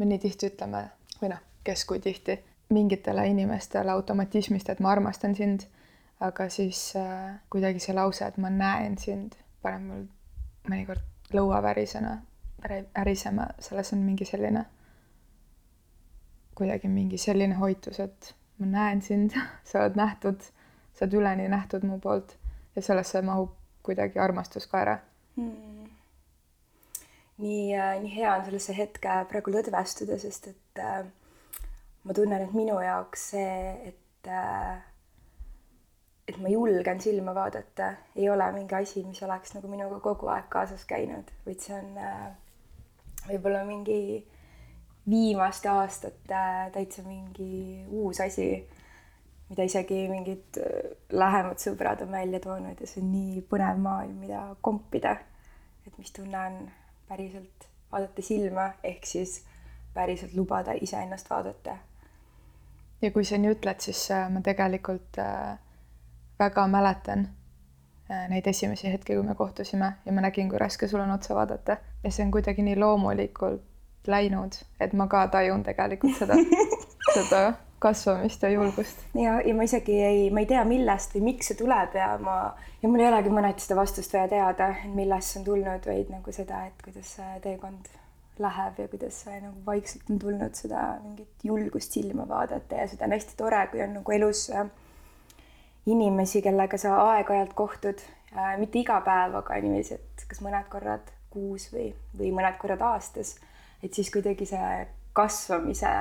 me nii tihti ütleme või noh, kes kui tihti mingitele inimestele automatismist, et ma armastan sind, aga siis äh, kuidagi see lause, et ma näen sind, paneb mul mõnikord lõua värisena, ärisema, selles on mingi selline, kuidagi mingi selline hoitus, et ma näen sind, sa oled nähtud, sa oled üleni nähtud mu poolt. Ja sellesse mahub kuidagi armastus ka ära. Hmm. Nii äh,, nii hea on sellesse hetke praegu lõdvestuda, sest et äh, ma tunnen, et minu jaoks see, et äh, et ma julgen silma vaadata, ei ole mingi asi, mis oleks nagu minuga kogu aeg kaasas käinud, vaid see on äh, võib-olla mingi viimaste aastate täitsa mingi uus asi, mida isegi mingid äh, lähemad sõbrad on välja toonud ja see on nii põnev maailm, mida kompida. et mis tunne on päriselt vaadata silma, ehk siis päriselt lubada iseennast vaadata. ja kui sa nii ütled, siis äh, ma tegelikult äh väga mäletan äh, neid esimesi hetki, kui me kohtusime ja ma nägin, kui raske sul on otsa vaadata ja see on kuidagi nii loomulikult läinud, et ma ka tajun tegelikult seda seda kasvamist ja julgust. ja, ja ma isegi ei, ma ei tea, millest või miks see tuleb ja ma, ja mul ei olegi mõneti seda vastust vaja teada, millest see on tulnud, vaid nagu seda, et kuidas see teekond läheb ja kuidas see nagu vaikselt on tulnud seda mingit julgust silma vaadata ja seda on hästi tore, kui on nagu elus äh, inimesi, kellega sa aeg-ajalt kohtud äh,, mitte iga päev, aga niiviisi, et kas mõned korrad kuus või, või mõned korrad aastas, et siis kuidagi see kasvamise,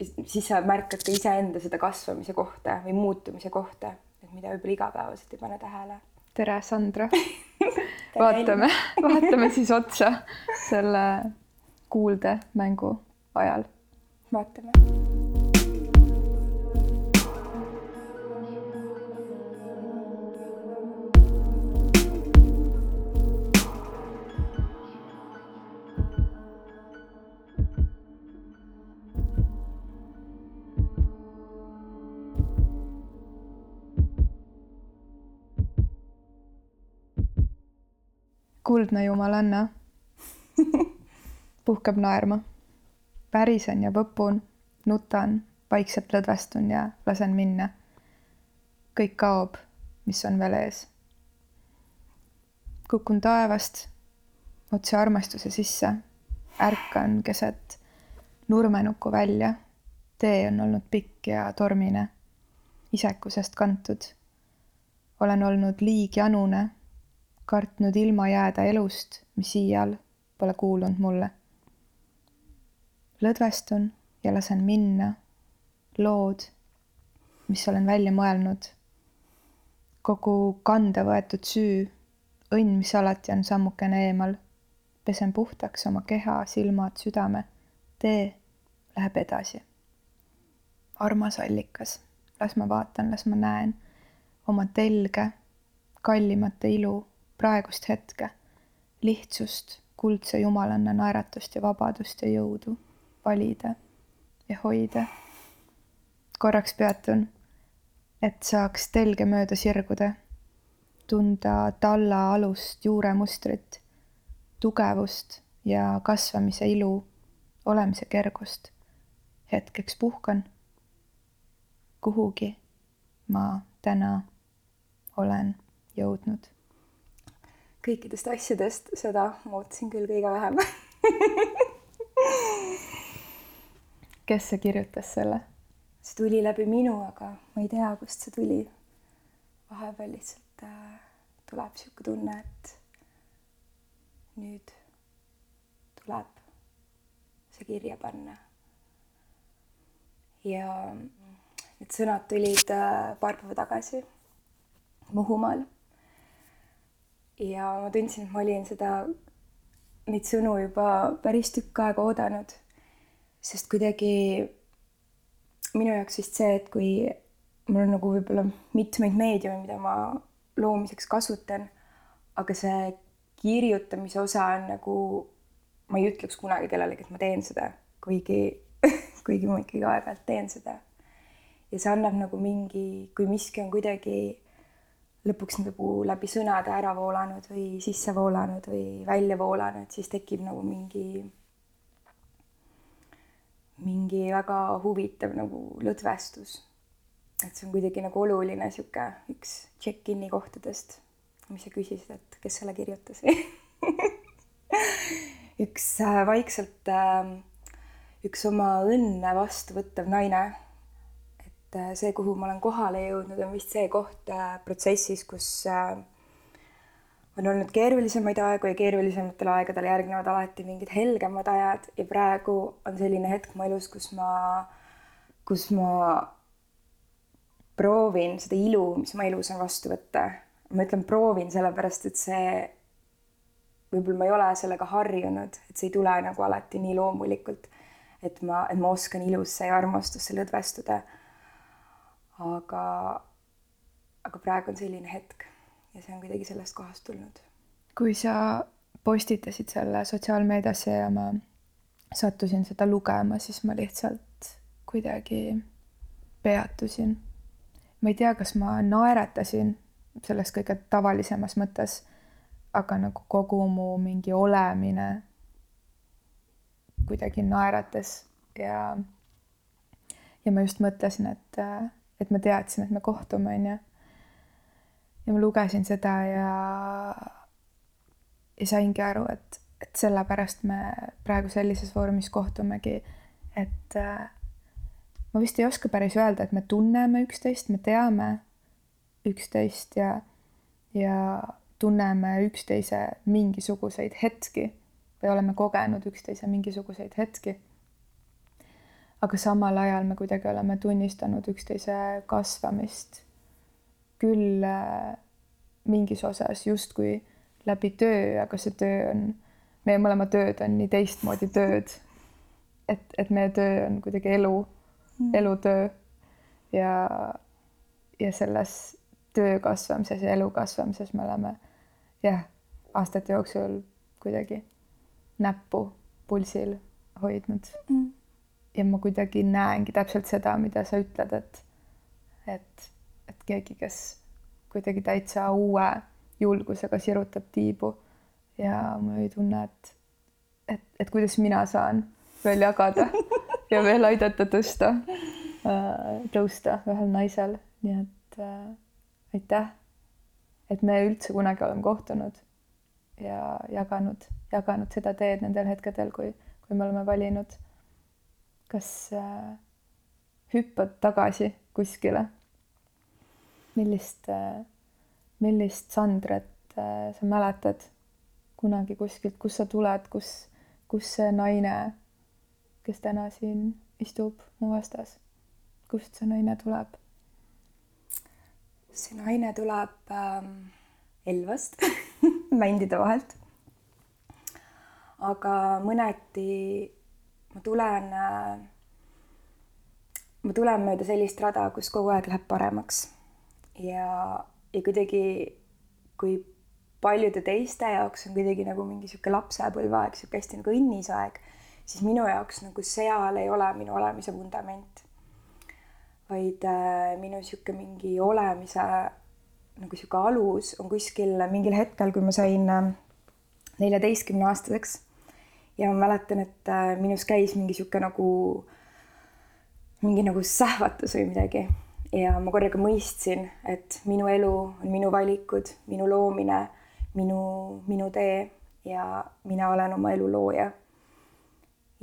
siis sa märkad ka iseenda seda kasvamise kohta või muutumise kohta, et mida võib-olla igapäevaselt ei pane tähele. tere, Sandra vaatame, vaatame siis otsa selle kuuldemängu ajal. vaatame kuldne jumalanna puhkeb naerma. värisen ja võpun, nutan, vaikselt lõdvestun ja lasen minna. kõik kaob, mis on veel ees. kukun taevast otse armastuse sisse, ärkan keset nurmenukku välja. tee on olnud pikk ja tormine, isekusest kantud. olen olnud liigjanune kartnud ilma jääda elust, mis iial pole kuulunud mulle. lõdvestun ja lasen minna lood, mis olen välja mõelnud. kogu kanda võetud süü, õnn, mis alati on sammukene eemal. pesen puhtaks oma keha, silmad, südame. tee läheb edasi. armas allikas, las ma vaatan, las ma näen oma telge, kallimate ilu praegust hetke, lihtsust, kuldse jumalanna naeratust ja vabadust ja jõudu valida ja hoida. korraks peatun, et saaks telge mööda sirguda, tunda talla alust juuremustrit, tugevust ja kasvamise ilu, olemise kergust. hetkeks puhkan. kuhugi ma täna olen jõudnud kõikidest asjadest, seda ma ootasin küll kõige vähem kes see kirjutas selle? see tuli läbi minu, aga ma ei tea, kust see tuli. vahepeal lihtsalt äh, tuleb niisugune tunne, et nüüd tuleb see kirja panna. ja need sõnad tulid äh, paar päeva tagasi Muhumaal ja ma tundsin, et ma olin seda, neid sõnu juba päris tükk aega oodanud. sest kuidagi minu jaoks vist see, et kui mul on nagu võib-olla mitmeid meediume, mida ma loomiseks kasutan, aga see kirjutamise osa on nagu, ma ei ütleks kunagi kellelegi, et ma teen seda, kuigi kuigi ma ikkagi aeg-ajalt teen seda. ja see annab nagu mingi, kui miski on kuidagi lõpuks nagu läbi sõnade ära voolanud või sisse voolanud või välja voolanud, siis tekib nagu mingi mingi väga huvitav nagu lõdvestus. et see on kuidagi nagu oluline sihuke üks check-in'i kohtadest, mis sa küsisid, et kes selle kirjutas üks äh, vaikselt äh, üks oma õnne vastu võttev naine. Et äh, see, kuhu ma olen kohale jõudnud, on vist see koht äh, protsessis, kus äh, on olnud keerulisemaid aegu ja keerulisematel aegadel järgnevad alati mingid helgemad ajad ja praegu on selline hetk mu elus, kus ma, kus ma proovin seda ilu, mis mu elus on vastu võtta. ma ütlen proovin sellepärast, et see, võib-olla ma ei ole sellega harjunud, et see ei tule nagu alati nii loomulikult, et ma, et ma oskan ilusse ja armastusse lõdvestuda. Aga, aga praegu on selline hetk ja see on kuidagi sellest kohast tulnud. kui sa postitasid selle sotsiaalmeediasse ja ma sattusin seda lugema, siis ma lihtsalt kuidagi peatusin. ma ei tea, kas ma naeratasin selles kõige tavalisemas mõttes, aga nagu kogu mu mingi olemine kuidagi naeratas ja ja ma just mõtlesin, et, et ma teadsin, et me kohtume, onju ja ma lugesin seda ja, ja saingi aru, et, et sellepärast me praegu sellises vormis kohtumegi, et äh, ma vist ei oska päris öelda, et me tunneme üksteist, me teame üksteist ja, ja tunneme üksteise mingisuguseid hetki või oleme kogenud üksteise mingisuguseid hetki. Aga samal ajal me kuidagi oleme tunnistanud üksteise kasvamist küll äh, mingis osas justkui läbi töö, aga see töö on, meie mõlema tööd on nii teistmoodi tööd. et, et meie töö on kuidagi elu mm., elutöö ja, ja selles töö kasvamises ja elu kasvamises me oleme jah, aastate jooksul kuidagi näppu pulsil hoidnud mm.. Ja ma kuidagi näengi täpselt seda, mida sa ütled, et, et et keegi, kes kuidagi täitsa uue julgusega sirutab tiibu. Ja ma ei tunne, et, et, et kuidas mina saan veel jagada ja veel aidata tõsta, äh, tõusta ühel naisel, nii et äh, aitäh, et me üldse kunagi oleme kohtunud ja jaganud, jaganud seda teed nendel hetkedel, kui, kui me oleme valinud, kas äh, hüppad tagasi kuskile millist, millist Sandret äh, sa mäletad kunagi kuskilt, kust sa tuled, kus, kus see naine, kes täna siin istub mu vastas, kust see naine tuleb? see naine tuleb ähm, Elvast mändide vahelt. aga mõneti ma tulen äh,, ma tulen mööda sellist rada, kus kogu aeg läheb paremaks ja, ja kuidagi, kui paljude teiste jaoks on kuidagi nagu mingi sihuke lapsepõlveaeg, sihuke hästi nagu õnnis aeg, siis minu jaoks nagu seal ei ole minu olemise vundament. vaid äh, minu sihuke mingi olemise nagu sihuke alus on kuskil mingil hetkel, kui ma sain äh, neljateistkümne aastaseks ja ma mäletan, et äh, minus käis mingi sihuke nagu mingi nagu sähvatus või midagi ja ma korraga mõistsin, et minu elu on minu valikud, minu loomine, minu, minu tee ja mina olen oma elu looja.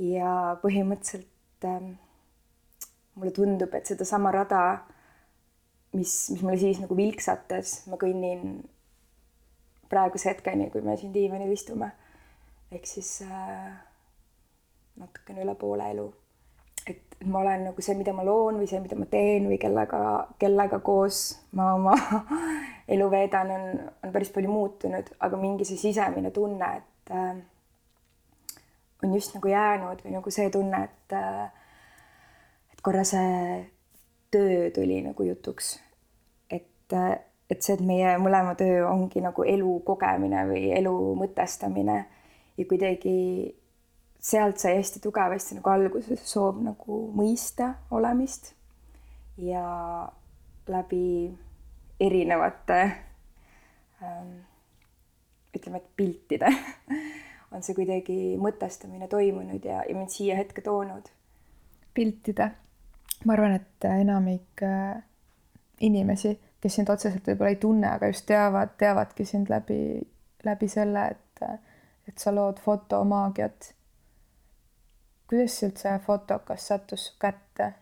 ja põhimõtteliselt äh, mulle tundub, et sedasama rada, mis, mis mulle siis nagu vilksatas, ma kõnnin praeguse hetkeni, kui me siin diivanil istume. Ehk siis äh, natukene üle poole elu. Et ma olen nagu see, mida ma loon või see, mida ma teen või kellega, kellega koos ma oma elu veedan, on, on päris palju muutunud, aga mingi see sisemine tunne, et äh, on just nagu jäänud või nagu see tunne, et äh, et korra see töö tuli nagu jutuks. et äh,, et see, et meie mõlema töö ongi nagu elu kogemine või elu mõtestamine ja kuidagi sealt sai hästi tugevasti nagu alguse see soov nagu mõista olemist ja läbi erinevate ähm, ütleme, et piltide on see kuidagi mõtestamine toimunud ja, ja mind siia hetke toonud. piltida. ma arvan, et enamik äh, inimesi, kes sind otseselt võib-olla ei tunne, aga just teavad, teavadki sind läbi, läbi selle, et, et sa lood fotomaagiat. kuidas üldse fotokas sattus su kätte?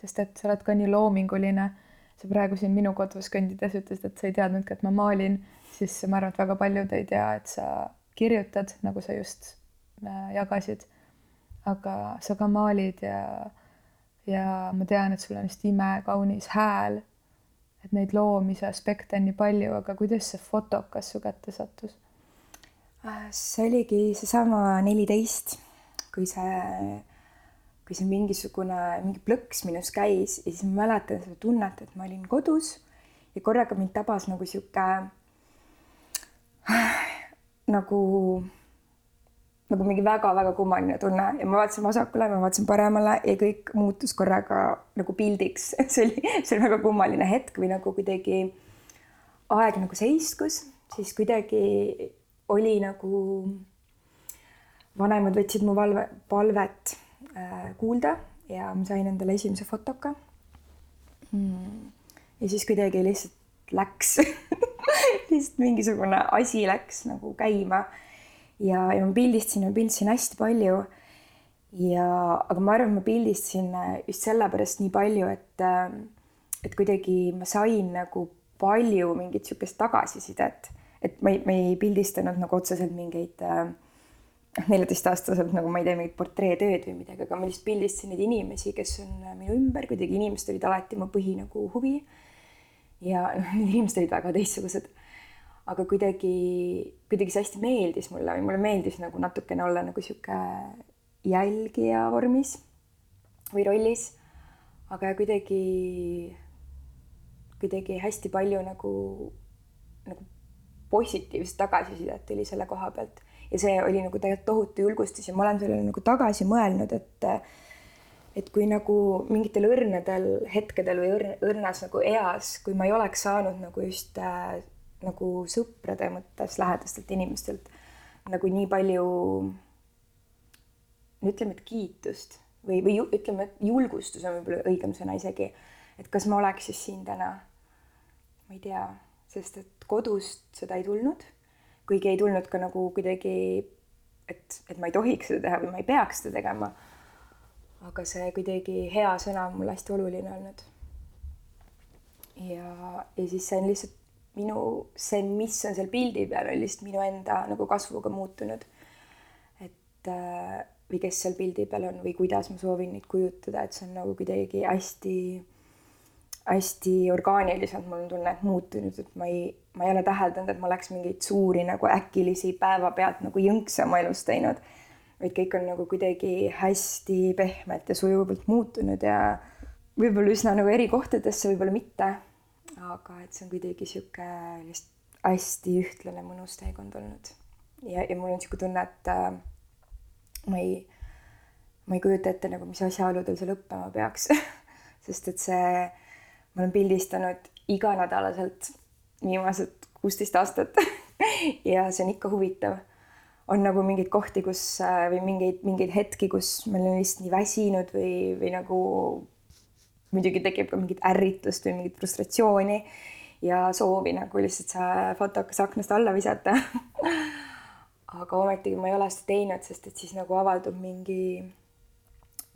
sest et sa oled ka nii loominguline. sa praegu siin minu kodus kõndides ütlesid, et sa ei teadnudki, et ma maalin, siis ma arvan, et väga paljud ei tea, et sa kirjutad, nagu sa just äh, jagasid. aga sa ka maalid ja, ja ma tean, et sul on just imekaunis hääl. et neid loomise aspekte on nii palju, aga kuidas see fotokas su kätte sattus? See oligi seesama neliteist, kui see, kui see mingisugune, mingi plõks minus käis ja siis ma mäletan seda tunnet, et ma olin kodus ja korraga mind tabas nagu sihuke nagu, nagu mingi väga-väga kummaline tunne ja ma vaatasin vasakule, ma vaatasin paremale ja kõik muutus korraga nagu pildiks. see oli, see oli väga kummaline hetk või nagu kuidagi aeg nagu seiskus, siis kuidagi oli nagu, vanemad võtsid mu valve, palvet äh, kuulda ja ma sain endale esimese fotoka mm.. ja siis kuidagi lihtsalt läks lihtsalt mingisugune asi läks nagu käima. ja, ja ma pildistasin ja pildistasin hästi palju. ja, aga ma arvan, et ma pildistasin just sellepärast nii palju, et, et kuidagi ma sain nagu palju mingit sihukest tagasisidet, et ma ei, ma ei pildistanud nagu otseselt mingeid noh, neljateistaastaselt nagu ma ei tea, mingit portreetööd või midagi, aga ma lihtsalt pildistasin neid inimesi, kes on minu ümber, kuidagi inimesed olid alati mu põhi nagu huvi. ja noh, need inimesed olid väga teistsugused aga kuidagi, kuidagi see hästi meeldis mulle või mulle meeldis nagu natukene olla nagu sihuke jälgija vormis või rollis. aga kuidagi, kuidagi hästi palju nagu, nagu positiivset tagasisidet tuli selle koha pealt ja see oli nagu tegelikult tohutu julgustus ja ma olen sellele nagu tagasi mõelnud, et et kui nagu mingitel õrnadel hetkedel või õrn, õrnas nagu eas, kui ma ei oleks saanud nagu just äh, nagu sõprade mõttes lähedastelt inimestelt nagu nii palju, no ütleme, et kiitust või, või ütleme, et julgustus on võib-olla õigem sõna isegi. et kas ma oleks siis siin täna? ma ei tea, sest et kodust seda ei tulnud, kuigi ei tulnud ka nagu kuidagi, et, et ma ei tohiks seda teha või ma ei peaks seda tegema. aga see kuidagi hea sõna on mulle hästi oluline olnud. ja, ja siis see on lihtsalt minu, see, mis on seal pildi peal, on lihtsalt minu enda nagu kasvuga muutunud. et äh, või kes seal pildi peal on või kuidas ma soovin neid kujutada, et see on nagu kuidagi hästi, hästi orgaaniliselt, mul on tunne, et muutunud, et ma ei, ma ei ole täheldanud, et ma oleks mingeid suuri nagu äkilisi päevapealt nagu jõnkse oma elus teinud. vaid kõik on nagu kuidagi hästi pehmelt ja sujuvalt muutunud ja võib-olla üsna nagu eri kohtadesse, võib-olla mitte aga et see on kuidagi sihuke lihtsalt hästi ühtlane mõnus teekond olnud. ja, ja mul on sihuke tunne, et äh, ma ei, ma ei kujuta ette nagu, mis asjaoludel see lõppema peaks sest et see, ma olen pildistanud iganädalaselt viimased kuusteist aastat ja see on ikka huvitav. on nagu mingeid kohti, kus äh, või mingeid, mingeid hetki, kus ma olen lihtsalt nii väsinud või, või nagu muidugi tekib ka mingit ärritust või mingit frustratsiooni ja soovi nagu lihtsalt see fotokas aknast alla visata aga ometigi ma ei ole seda teinud, sest et siis nagu avaldub mingi,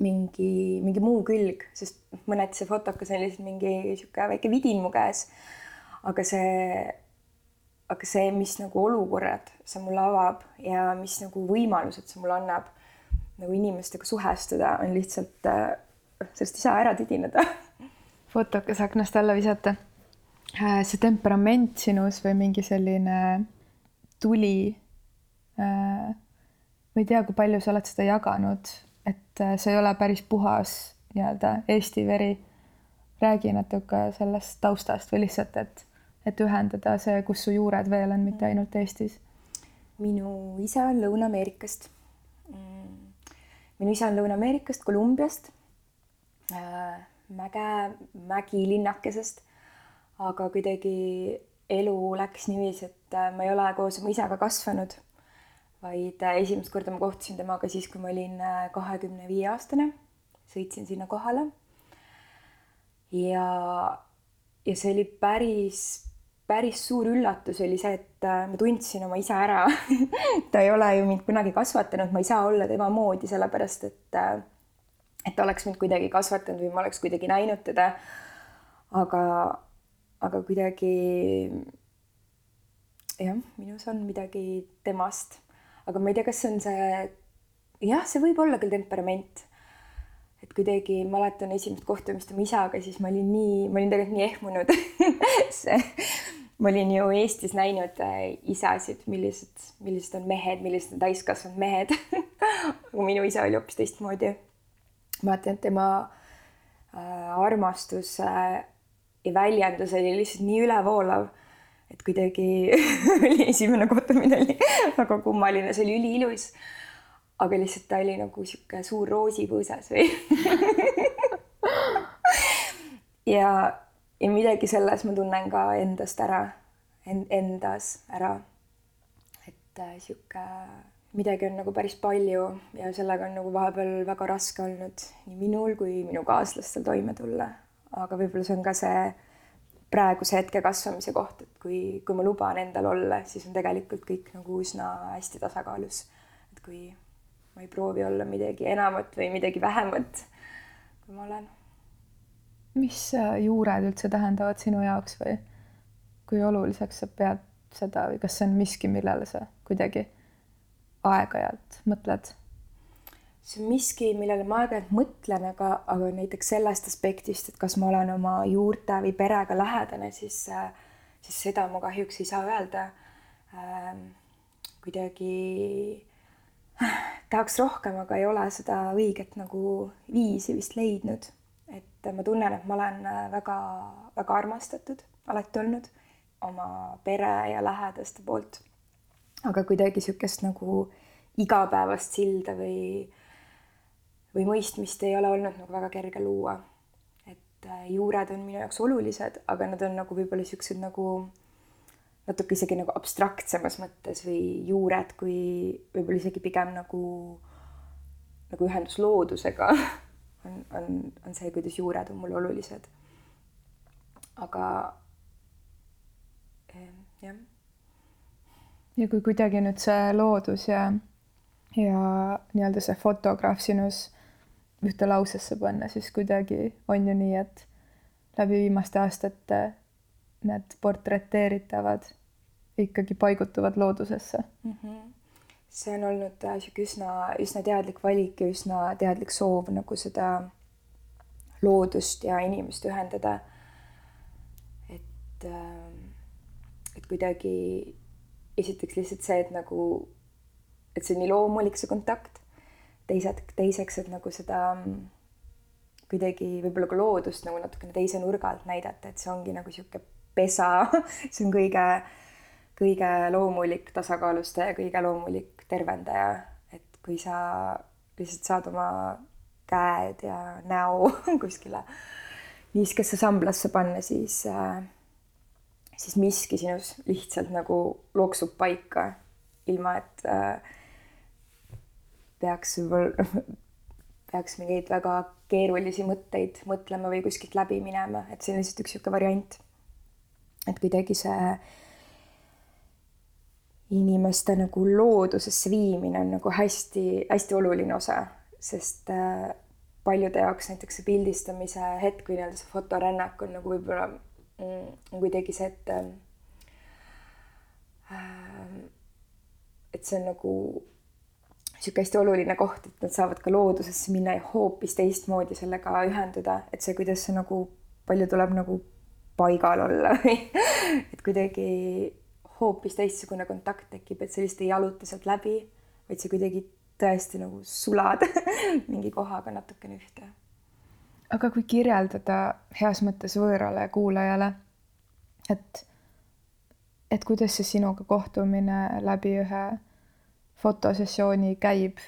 mingi, mingi muu külg, sest mõneti see fotokas on lihtsalt mingi sihuke väike vidin mu käes. aga see, aga see, mis nagu olukorrad see mulle avab ja mis nagu võimalused see mulle annab nagu inimestega suhestuda, on lihtsalt sellest ei saa ära tidineda. fotokas aknast alla visata. Äh, see temperament sinus või mingi selline tuli. Äh, ma ei tea, kui palju sa oled seda jaganud, et äh, see ei ole päris puhas nii-öelda Eesti veri. räägi natuke sellest taustast või lihtsalt, et, et ühendada see, kus su juured veel on, mitte ainult Eestis. minu isa on Lõuna-Ameerikast. Minu isa on Lõuna-Ameerikast, Kolumbiast Äh, mäge, mägilinnakesest. aga kuidagi elu läks niiviisi, et äh, ma ei ole koos oma isaga kasvanud, vaid äh, esimest korda ma kohtusin temaga siis, kui ma olin kahekümne viie aastane. sõitsin sinna kohale. ja, ja see oli päris, päris suur üllatus oli see, et äh, ma tundsin oma isa ära ta ei ole ju mind kunagi kasvatanud, ma ei saa olla tema moodi, sellepärast et, äh, et ta oleks mind kuidagi kasvatanud või ma oleks kuidagi näinud teda. aga, aga kuidagi jah, minus on midagi temast, aga ma ei tea, kas see on see, jah, see võib olla küll temperament. et kuidagi mäletan esimest kohtumist oma isaga, siis ma olin nii, ma olin tegelikult nii ehmunud ma olin ju Eestis näinud äh, isasid, millised, millised on mehed, millised on täiskasvanud mehed aga minu isa oli hoopis teistmoodi. mäletan, et tema äh, armastus äh, ja väljendus oli lihtsalt nii ülevoolav et kuidagi oli esimene kohtumine oli väga kummaline, see oli üliilus. aga lihtsalt ta oli nagu sihuke suur roosipõõsas või ja, ja midagi selles ma tunnen ka endast ära en,, endas ära. et äh, sihuke midagi on nagu päris palju ja sellega on nagu vahepeal väga raske olnud nii minul kui minu kaaslastel toime tulla. aga võib-olla see on ka see praeguse hetke kasvamise koht, et kui, kui ma luban endal olla, siis on tegelikult kõik nagu üsna hästi tasakaalus. et kui ma ei proovi olla midagi enamat või midagi vähemat, kui ma olen. mis äh, juured üldse tähendavad sinu jaoks või kui oluliseks sa pead seda või kas see on miski, millele sa kuidagi aeg-ajalt mõtled? See on miski, millele ma aeg-ajalt mõtlen, aga, aga näiteks sellest aspektist, et kas ma olen oma juurte või perega lähedane, siis, siis seda ma kahjuks ei saa öelda ähm,. kuidagi tahaks rohkem, aga ei ole seda õiget nagu viisi vist leidnud. et ma tunnen, et ma olen väga-väga armastatud alati olnud oma pere ja lähedaste poolt. aga kuidagi niisugust nagu igapäevast silda või või mõistmist ei ole olnud nagu väga kerge luua. et äh, juured on minu jaoks olulised, aga nad on nagu võib-olla siuksed nagu natuke isegi nagu abstraktsemas mõttes või juured kui võib-olla isegi pigem nagu, nagu ühendus loodusega on, on, on see, kuidas juured on mulle olulised. aga jah. ja kui kuidagi nüüd see loodus ja, ja nii-öelda see fotograaf sinus ühte lausesse panna, siis kuidagi on ju nii, et läbi viimaste aastate need portreteeritavad ikkagi paigutuvad loodusesse mm. -hmm. see on olnud niisugune üsna, üsna teadlik valik ja üsna teadlik soov nagu seda loodust ja inimest ühendada. et, ähm, et kuidagi esiteks lihtsalt see, et nagu, et see on nii loomulik, see kontakt teised, teiseks, et nagu seda mm, kuidagi võib-olla ka loodust nagu natukene teise nurga alt näidata, et see ongi nagu niisugune pesa see on kõige, kõige loomulik tasakaalustaja, kõige loomulik tervendaja, et kui sa lihtsalt saad oma käed ja näo kuskile niiskesse samblasse panna, siis äh, siis miski sinus lihtsalt nagu loksub paika, ilma et äh, peaks võib-olla, peaks mingeid väga keerulisi mõtteid mõtlema või kuskilt läbi minema, et see on lihtsalt üks niisugune variant. et kuidagi see inimeste nagu loodusesse viimine on nagu hästi-hästi oluline osa, sest äh, paljude jaoks näiteks see pildistamise hetk või nii-öelda see fotorännak on nagu võib-olla mm, kuidagi see, et äh, et see on nagu niisugune hästi oluline koht, et nad saavad ka loodusesse minna ja hoopis teistmoodi sellega ühenduda, et see, kuidas see nagu palju tuleb nagu paigal olla või et kuidagi hoopis teistsugune kontakt tekib, et lihtsalt ei jaluta sealt läbi, vaid sa kuidagi tõesti nagu sulad mingi kohaga natukene ühte. aga kui kirjeldada heas mõttes võõrale kuulajale, et, et kuidas see sinuga kohtumine läbi ühe fotosessiooni käib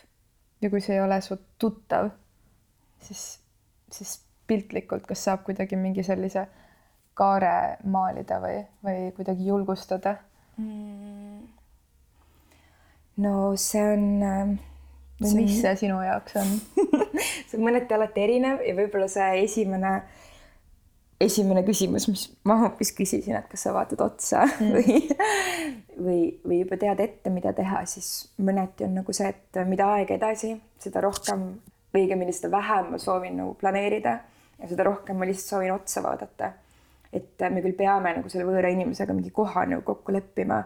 ja kui see ei ole su tuttav, siis, siis piltlikult, kas saab kuidagi mingi sellise kaare maalida või, või kuidagi julgustada mm.? no see on, või mis see sinu jaoks on see on mõneti alati erinev ja võib-olla see esimene, esimene küsimus, mis ma hoopis küsisin, et kas sa vaatad otsa mm. või, või, või juba tead ette, mida teha, siis mõneti on nagu see, et mida aeg edasi, seda rohkem või õigemini seda vähem ma soovin nagu planeerida ja seda rohkem ma lihtsalt soovin otsa vaadata. et me küll peame nagu selle võõra inimesega mingi koha nagu kokku leppima,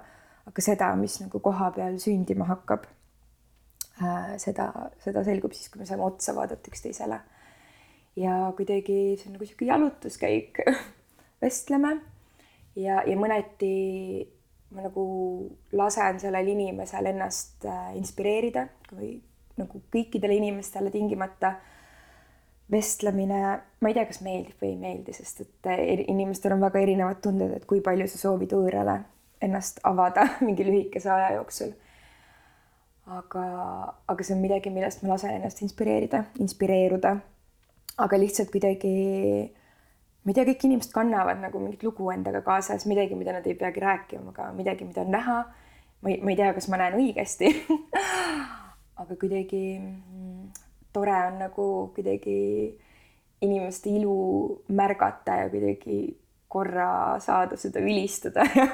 aga seda, mis nagu koha peal sündima hakkab äh,, seda, seda selgub siis, kui me saame otsa vaadata üksteisele. Ja kuidagi see on nagu niisugune jalutuskäik vestleme ja, ja mõneti ma nagu lasen sellel inimesel ennast äh, inspireerida või nagu kõikidele inimestele tingimata vestlemine, ma ei tea, kas meeldib või ei meeldi, sest et inimestel on väga erinevad tunded, et kui palju sa soovid võõrale ennast avada mingi lühikese aja jooksul. aga, aga see on midagi, millest ma lasen ennast inspireerida, inspireeruda. Aga lihtsalt kuidagi, ma ei tea, kõik inimesed kannavad nagu mingit lugu endaga kaasas, midagi, mida nad ei peagi rääkima, aga midagi, mida on näha. ma ei, ma ei tea, kas ma näen õigesti aga kuidagi tore on nagu kuidagi inimeste ilu märgata ja kuidagi korra saada seda ülistada ja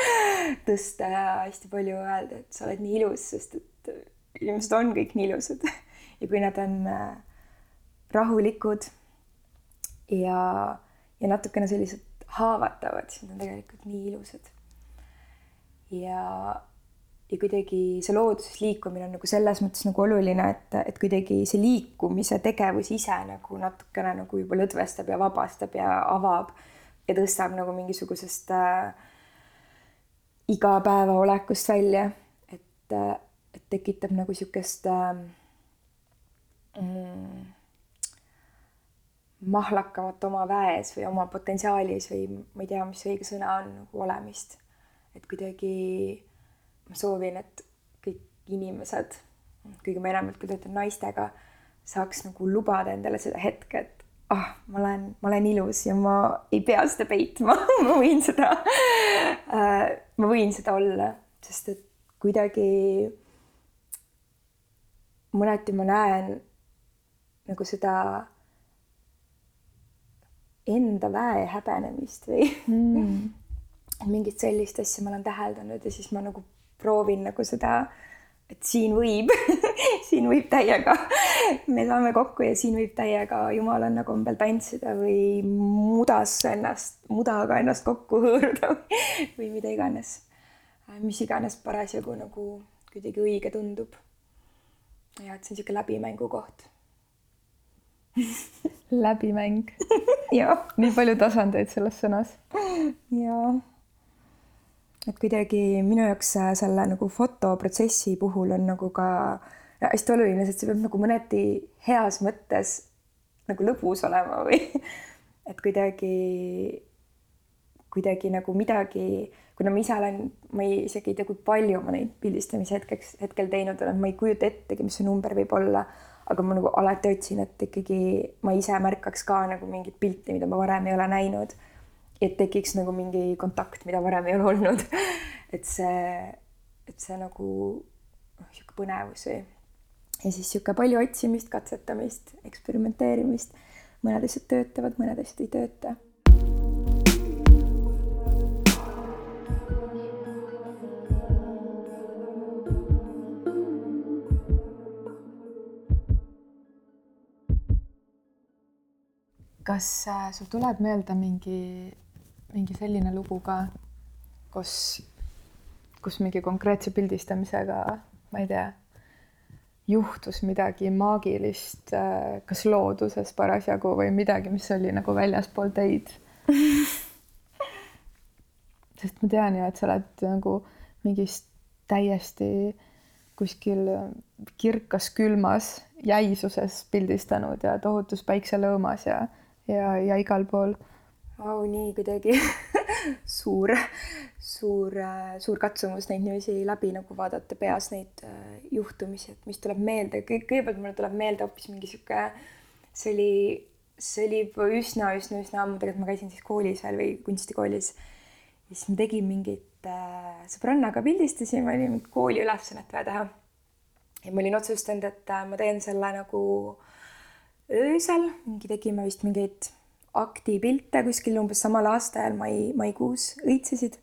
tõsta ja hästi palju öelda, et sa oled nii ilus, sest et inimesed on kõik nii ilusad ja kui nad on äh, rahulikud ja, ja natukene sellised haavatavad, nad on tegelikult nii ilusad. ja ja kuidagi see looduses liikumine on nagu selles mõttes nagu oluline, et, et kuidagi see liikumise tegevus ise nagu natukene nagu juba lõdvestab ja vabastab ja avab ja tõstab nagu mingisugusest äh, igapäevaolekust välja, et äh,, et tekitab nagu niisugust äh, mm, mahlakamat oma väes või oma potentsiaalis või ma ei tea, mis õige sõna on nagu olemist. et kuidagi ma soovin, et kõik inimesed, kõige enamalt, kui töötan naistega, saaks nagu lubada endale seda hetke, et ah oh,, ma olen, ma olen ilus ja ma ei pea seda peitma ma võin seda äh,, ma võin seda olla, sest et kuidagi mõneti ma näen nagu seda enda väe häbenemist või mm. mingit sellist asja ma olen täheldanud ja siis ma nagu proovin nagu seda, et siin võib siin võib täiega, me saame kokku ja siin võib täiega jumalanna kombel tantsida või mudas ennast, mudaga ennast kokku hõõruda või mida iganes. mis iganes parasjagu nagu kuidagi õige tundub. ja et see on niisugune läbimängu koht läbimäng. Nii palju tasandeid selles sõnas. jaa et kuidagi minu jaoks selle nagu fotoprotsessi puhul on nagu ka hästi oluline, sest see peab nagu mõneti heas mõttes nagu lõbus olema või et kuidagi, kuidagi nagu midagi, kuna ma ise olen, ma ei, isegi ei tea, kui palju ma neid pildistamise hetkeks, hetkel teinud olen, ma ei kujuta ettegi, mis see number võib olla, aga ma nagu alati otsin, et ikkagi ma ise märkaks ka nagu mingit pilti, mida ma varem ei ole näinud et tekiks nagu mingi kontakt, mida varem ei ole olnud. et see, et see nagu noh, sihuke põnevus või. ja siis sihuke palju otsimist, katsetamist, eksperimenteerimist. mõned asjad töötavad, mõned asjad ei tööta kas äh, sul tuleb meelde mingi mingi selline lugu ka, kus, kus mingi konkreetse pildistamisega, ma ei tea, juhtus midagi maagilist, äh, kas looduses parasjagu või midagi, mis oli nagu väljaspool teid? Sest ma tean ju, et sa oled nagu mingis täiesti kuskil kirkas külmas jäisuses pildistanud ja tohutus päikselõõmas ja, ja, ja igal pool Vau, nii kuidagi suur, suur, suur katsumus neid niiviisi läbi nagu vaadata peas neid äh, juhtumisi, et mis tuleb meelde, kõigepealt mulle tuleb meelde hoopis mingi sihuke, see oli, see oli juba üsna, üsna, üsna ammu, tegelikult ma käisin siis koolis veel või kunstikoolis. ja siis ma tegin mingit äh,, sõbrannaga pildistasime, oli mingit kooli ülesannet vaja teha. ja ma olin otsustanud, et äh, ma teen selle nagu öösel, mingi tegime vist mingeid aktipilte kuskil umbes samal aastaajal mai, maikuus õitsesid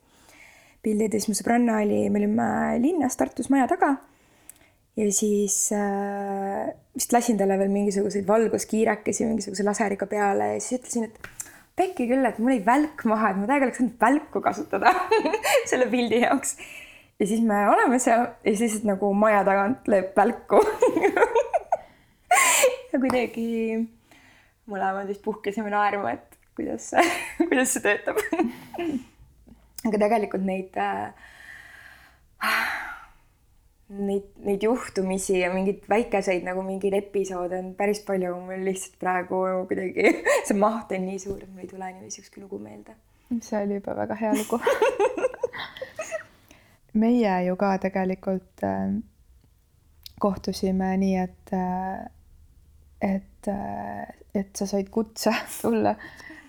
pildid ja siis mu sõbranna oli, me olime linnas Tartus maja taga. ja siis äh, vist lasin talle veel mingisuguseid valguskiirekesi mingisuguse laseriga peale ja siis ütlesin, et pekki küll, et mul jäi välk maha, et ma täiega oleks saanud välku kasutada selle pildi jaoks. ja siis me oleme seal ja siis nagu maja tagant lööb välku ja kuidagi mõlemad vist puhkesime naerma, et kuidas see, kuidas see töötab aga tegelikult neid äh, neid, neid juhtumisi ja mingeid väikeseid nagu mingeid episoode on päris palju, mul lihtsalt praegu kuidagi see maht on nii suur, et mul ei tule niiviisi ükski lugu meelde. see oli juba väga hea lugu meie ju ka tegelikult äh, kohtusime nii, et äh,, et äh,, et sa said kutse tulla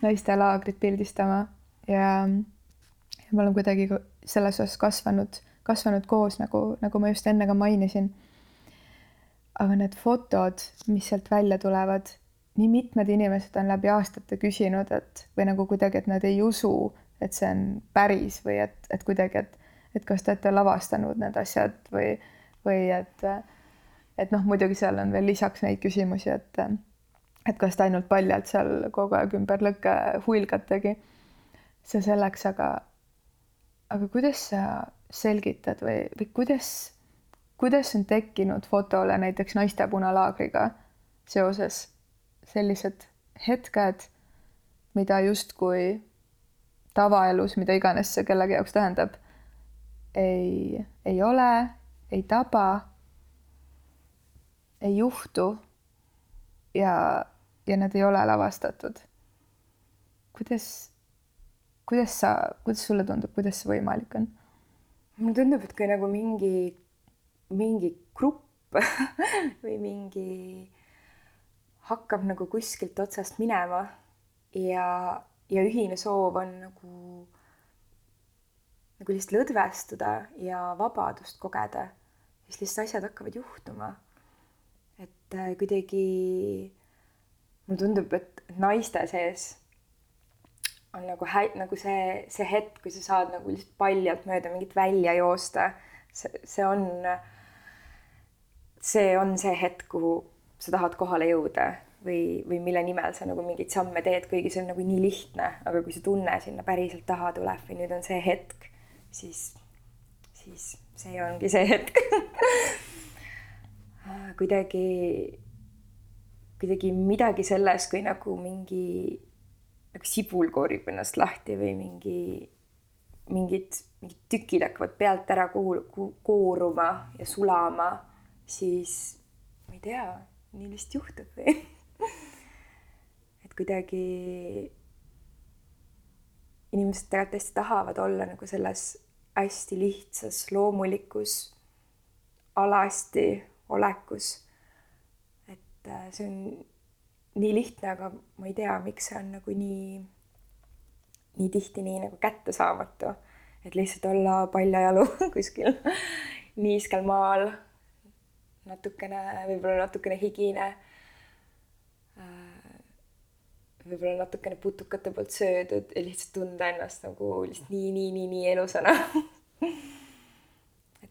naistelaagrit pildistama ja, ja ma olen kuidagi selles osas kasvanud kasvanud koos, nagu, nagu ma just enne ka mainisin. aga need fotod, mis sealt välja tulevad, nii mitmed inimesed on läbi aastate küsinud, et või nagu kuidagi, et nad ei usu, et see on päris või et, et kuidagi, et, et kas te olete lavastanud need asjad või, või et, et noh, muidugi seal on veel lisaks neid küsimusi, et, et kas te ainult paljalt seal kogu aeg ümber lõkke huilgategi. see selleks, aga, aga kuidas sa selgitad või, või kuidas, kuidas on tekkinud fotole näiteks naiste punalaagriga seoses sellised hetked, mida justkui tavaelus, mida iganes see kellegi jaoks tähendab, ei, ei ole, ei taba, ei juhtu ja, ja nad ei ole lavastatud. kuidas, kuidas sa, kuidas sulle tundub, kuidas see võimalik on? mulle tundub, et kui nagu mingi, mingi grupp või mingi hakkab nagu kuskilt otsast minema ja, ja ühine soov on nagu, nagu lihtsalt lõdvestuda ja vabadust kogeda, siis lihtsalt asjad hakkavad juhtuma. Et äh, kuidagi mulle tundub, et naiste sees on nagu hä-, nagu see, see hetk, kui sa saad nagu lihtsalt paljalt mööda mingit välja joosta. see, see on, see on see hetk, kuhu sa tahad kohale jõuda või, või mille nimel sa nagu mingeid samme teed, kuigi see on nagu nii lihtne, aga kui see tunne sinna päriselt taha tuleb või nüüd on see hetk, siis, siis see ongi see hetk kuidagi, kuidagi midagi selles, kui nagu mingi nagu sibul koorib ennast lahti või mingi, mingid, mingid tükid hakkavad pealt ära kooruma ja sulama, siis ma ei tea, nii lihtsalt juhtub või? Et kuidagi inimesed tegelikult hästi tahavad olla nagu selles hästi lihtsas loomulikus alasti olekus. et äh, see on nii lihtne, aga ma ei tea, miks see on nagu nii, nii tihti nii nagu kättesaamatu. et lihtsalt olla paljajalu kuskil niiskel maal, natukene, võib-olla natukene higine. Äh, võib-olla natukene putukate poolt söödud ja lihtsalt tunda ennast nagu lihtsalt nii, nii, nii, nii elusana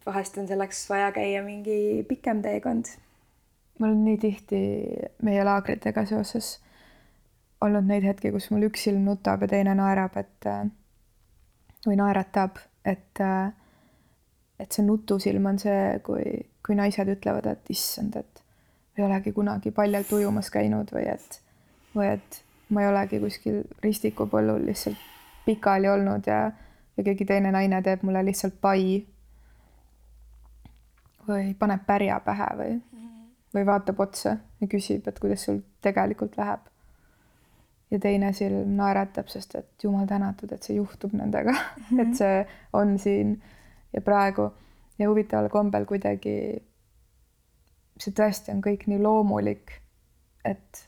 vahest on selleks vaja käia mingi pikem teekond. Mul on nii tihti meie laagritega seoses olnud neid hetki, kus mul üks silm nutab ja teine naerab, et või naeratab, et et see nutusilm on see, kui, kui naised ütlevad, et issand, et ei olegi kunagi paljalt ujumas käinud või et, või et ma ei olegi kuskil ristikupõllul lihtsalt pikali olnud ja, ja keegi teine naine teeb mulle lihtsalt pai või paneb pärja pähe või või vaatab otsa ja küsib, et kuidas sul tegelikult läheb. ja teine silm naeratab, sest et jumal tänatud, et see juhtub nendega mm, -hmm. et see on siin ja praegu ja huvitaval kombel kuidagi see tõesti on kõik nii loomulik, et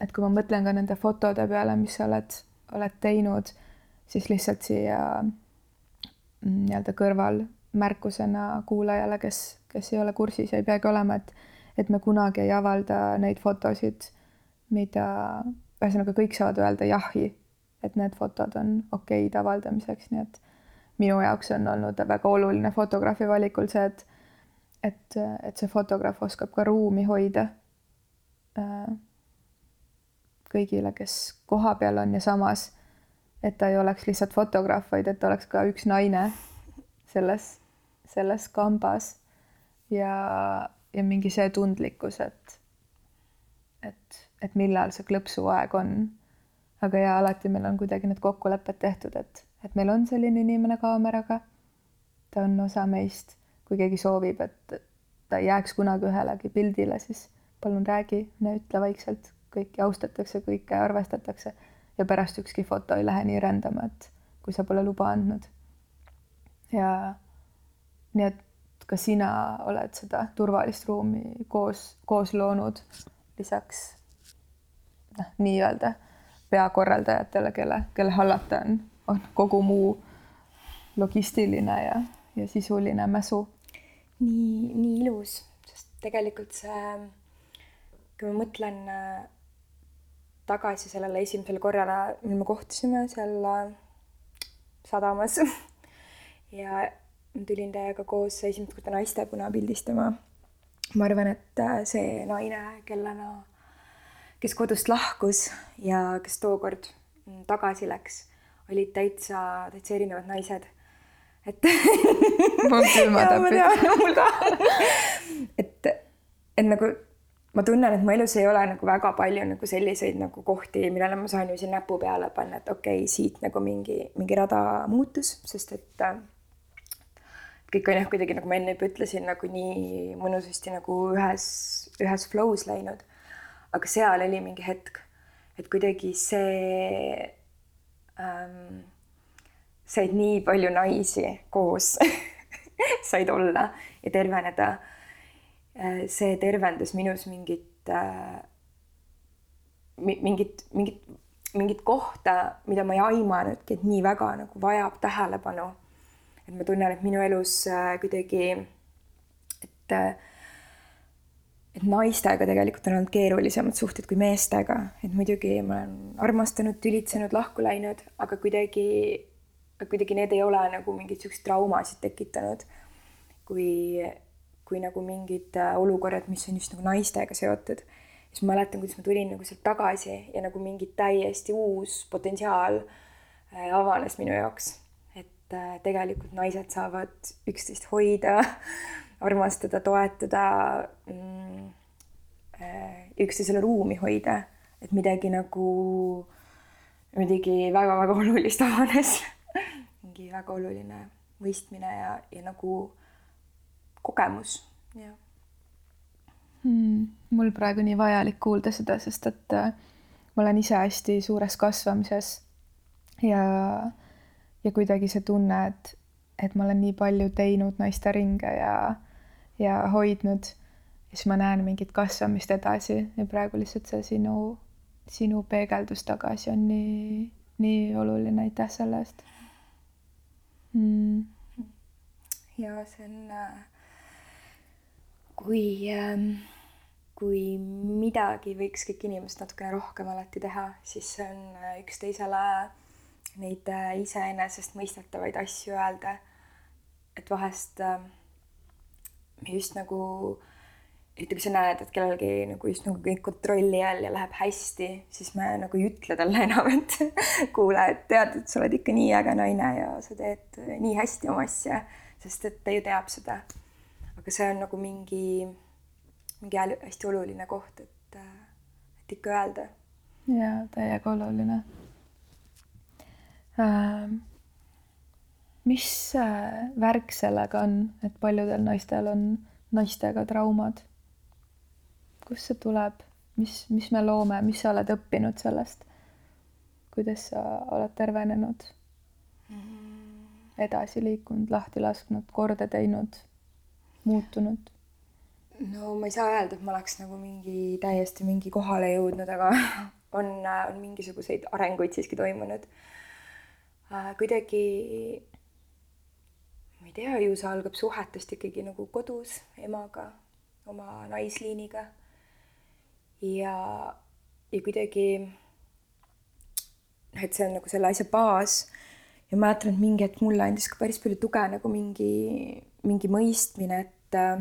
et kui ma mõtlen ka nende fotode peale, mis sa oled, oled teinud, siis lihtsalt siia mm, nii-öelda kõrval märkusena kuulajale, kes kes ei ole kursis, ei peagi olema, et, et me kunagi ei avalda neid fotosid, mida, ühesõnaga kõik saavad öelda jahi, et need fotod on okeid avaldamiseks, nii et minu jaoks on olnud väga oluline fotograafi valikul see, et, et, et see fotograaf oskab ka ruumi hoida äh, kõigile, kes kohapeal on ja samas, et ta ei oleks lihtsalt fotograaf, vaid et oleks ka üks naine selles, selles kambas ja, ja mingi see tundlikkus, et, et, et millal see klõpsuaeg on. aga ja alati meil on kuidagi need kokkulepped tehtud, et, et meil on selline inimene kaameraga. ta on osa meist, kui keegi soovib, et ta ei jääks kunagi ühelegi pildile, siis palun räägi, mine ütle vaikselt, kõiki austatakse, kõike arvestatakse ja pärast ükski foto ei lähe nii rändama, et kui sa pole luba andnud. ja nii et ka sina oled seda turvalist ruumi koos, koos loonud lisaks noh, nii-öelda peakorraldajatele, kelle, kelle hallata on, on kogu muu logistiline ja, ja sisuline mäsu. nii, nii ilus, sest tegelikult see, kui ma mõtlen äh, tagasi sellele esimesele korrale, mil me kohtusime seal äh, sadamas ja tulin teiega koos esimest korda naistepuna pildistama. ma arvan, et äh, see naine, kellena, kes kodust lahkus ja kes tookord mm, tagasi läks, olid täitsa, täitsa erinevad naised. et mul külmad apid. mul ka et, et nagu ma tunnen, et mu elus ei ole nagu väga palju nagu selliseid nagu kohti, millele ma saan ju siin näpu peale panna, et okei okay,, siit nagu mingi, mingi rada muutus, sest et äh, kõik on jah, kuidagi nagu ma enne juba ütlesin, nagu nii mõnusasti nagu ühes, ühes flow's läinud. aga seal oli mingi hetk, et kuidagi see ähm,, said nii palju naisi koos said olla ja terveneda Äh, see tervendas minus mingit, äh, mingit, mingit, mingit kohta, mida ma ei aimanudki, et nii väga nagu vajab tähelepanu. Et ma tunnen, et minu elus äh, kuidagi, et, et naistega tegelikult on olnud keerulisemad suhted kui meestega, et muidugi ma olen armastanud, tülitsenud, lahku läinud, aga kuidagi, kuidagi need ei ole nagu mingeid siukseid traumasid tekitanud. kui kui nagu mingid äh, olukorrad, mis on just nagu naistega seotud. siis ma mäletan, kuidas ma tulin nagu sealt tagasi ja nagu mingi täiesti uus potentsiaal äh, avanes minu jaoks. Et äh, tegelikult naised saavad üksteist hoida, armastada, toetada mm,, üksteisele ruumi hoida, et midagi nagu, midagi väga-väga olulist avanes mingi väga oluline mõistmine ja, ja nagu kogemus, jah hmm,. mul praegu nii vajalik kuulda seda, sest et äh, ma olen ise hästi suures kasvamises ja, ja kuidagi see tunne, et, et ma olen nii palju teinud naisteringe ja, ja hoidnud. Ja siis ma näen mingit kasvamist edasi ja praegu lihtsalt see sinu, sinu peegeldus tagasi on nii, nii oluline, aitäh selle eest. Mm.. ja see on äh, kui, ähm, kui midagi võiks kõik inimesed natukene rohkem alati teha, siis see on äh, üksteisele neid äh, iseenesestmõistetavaid asju öelda. et vahest ähm, me just nagu, kui sa näed, et kellelgi nagu just nagu kontrolli all ja läheb hästi, siis me nagu ei ütle talle enam, et kuule, et tead, et sa oled ikka nii äge naine ja sa teed nii hästi oma asja, sest et ta ju teab seda aga see on nagu mingi, mingi hästi oluline koht, et, et ikka öelda. jaa, täiega oluline. Mis äh, värk sellega on, et paljudel naistel on naistega traumad? kust see tuleb, mis, mis me loome, mis sa oled õppinud sellest? kuidas sa oled tervenenud edasi liikunud, lahti lasknud, korda teinud muutunud? no ma ei saa öelda, et ma oleks nagu mingi täiesti mingi kohale jõudnud, aga on, on mingisuguseid arenguid siiski toimunud. Äh, kuidagi, ma ei tea ju, see algab suhetest ikkagi nagu kodus emaga, oma naisliiniga. ja, ja kuidagi noh, et see on nagu selle asja baas ja ma mäletan, et mingi hetk mulle andis ka päris palju tuge nagu mingi, mingi mõistmine, et äh,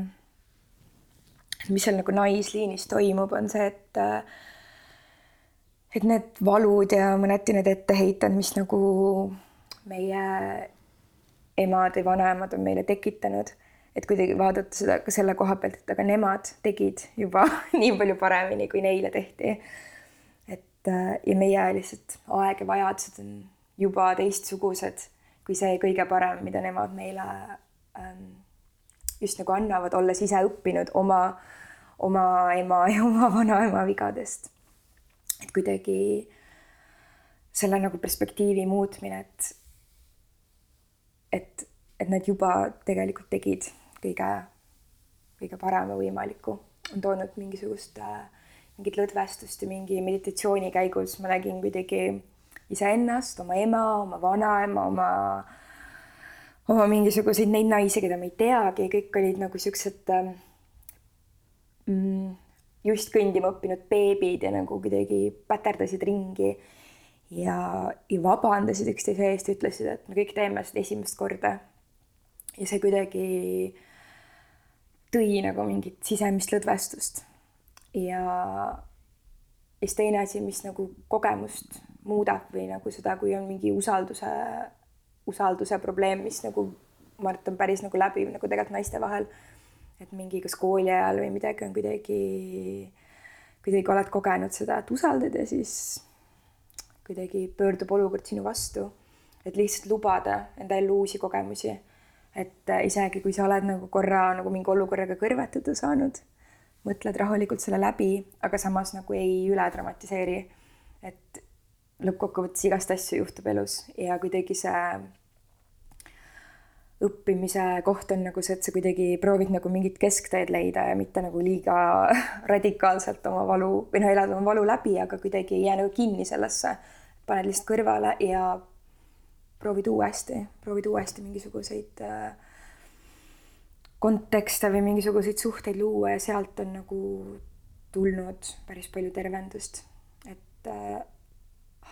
mis seal nagu naisliinis toimub, on see, et äh, et need valud ja mõneti need etteheited, mis nagu meie emad või vanaemad on meile tekitanud, et kuidagi vaadata seda ka selle koha pealt, et aga nemad tegid juba nii palju paremini, kui neile tehti. et äh, ja meie lihtsalt aeg ja vajadused on juba teistsugused kui see kõige parem, mida nemad meile ähm, just nagu annavad, olles ise õppinud oma, oma ema ja oma vanaema vigadest et kuidagi selle nagu perspektiivi muutmine, et et, et nad juba tegelikult tegid kõige, kõige parema võimaliku, on toonud mingisugust äh, mingit lõdvestust ja mingi meditatsiooni käigus ma nägin kuidagi iseennast, oma ema, oma vanaema, oma, oma mingisuguseid neid naisi, keda ma ei teagi, kõik olid nagu siuksed äh, mm, just kõndima õppinud beebid ja nagu kuidagi päterdasid ringi ja, ja vabandasid üksteise eest, ütlesid, et me kõik teeme seda esimest korda. ja see kuidagi tõi nagu mingit sisemist lõdvestust. ja, ja siis teine asi, mis nagu kogemust muudab või nagu seda, kui on mingi usalduse, usalduse probleem, mis nagu ma arvan, et on päris nagu läbiv nagu tegelikult naiste vahel et mingi kas kooli ajal või midagi on kuidagi, kuidagi oled kogenud seda, et usaldad ja siis kuidagi pöördub olukord sinu vastu. et lihtsalt lubada enda ellu uusi kogemusi. et äh, isegi kui sa oled nagu korra nagu mingi olukorraga kõrvetada saanud, mõtled rahulikult selle läbi, aga samas nagu ei üle dramatiseeri. et lõppkokkuvõttes igast asju juhtub elus ja kuidagi see õppimise koht on nagu see, et sa kuidagi proovid nagu mingit keskteed leida ja mitte nagu liiga radikaalselt oma valu või noh, elad oma valu läbi, aga kuidagi ei jää nagu kinni sellesse. paned lihtsalt kõrvale ja proovid uuesti, proovid uuesti mingisuguseid äh, kontekste või mingisuguseid suhteid luua ja sealt on nagu tulnud päris palju tervendust, et äh,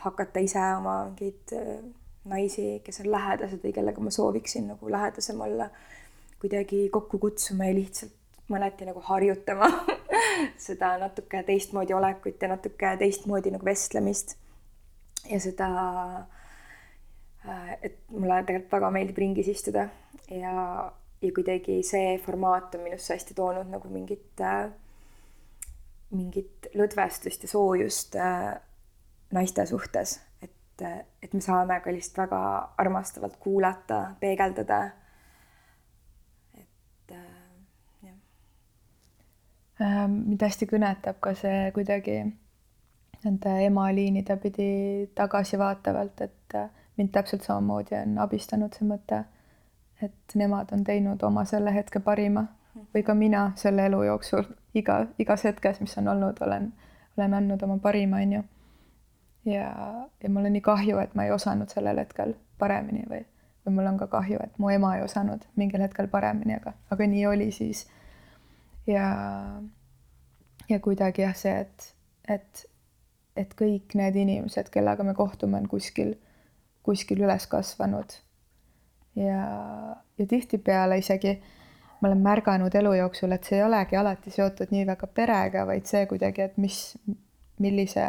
hakata ise oma mingeid äh, naisi, kes on lähedased või kellega ma sooviksin nagu lähedasem olla, kuidagi kokku kutsuma ja lihtsalt mõneti nagu harjutama seda natuke teistmoodi olekut ja natuke teistmoodi nagu vestlemist. ja seda, äh, et mulle tegelikult väga meeldib ringis istuda ja, ja kuidagi see formaat on minusse hästi toonud nagu mingit, äh, mingit lõdvestust ja soojust äh, naiste suhtes et, et me saame ka lihtsalt väga armastavalt kuulata, peegeldada. et äh, jah. Ähm, mind hästi kõnetab ka see kuidagi nende emaliinide pidi tagasivaatavalt, et äh, mind täpselt samamoodi on abistanud see mõte, et nemad on teinud oma selle hetke parima või ka mina selle elu jooksul iga, igas hetkes, mis on olnud, olen, olen andnud oma parima, on ju ja, ja mul on nii kahju, et ma ei osanud sellel hetkel paremini või, või mul on ka kahju, et mu ema ei osanud mingil hetkel paremini, aga, aga nii oli siis. ja, ja kuidagi jah, see, et, et, et kõik need inimesed, kellega me kohtume, on kuskil, kuskil üles kasvanud. ja, ja tihtipeale isegi ma olen märganud elu jooksul, et see ei olegi alati seotud nii väga perega, vaid see kuidagi, et mis, millise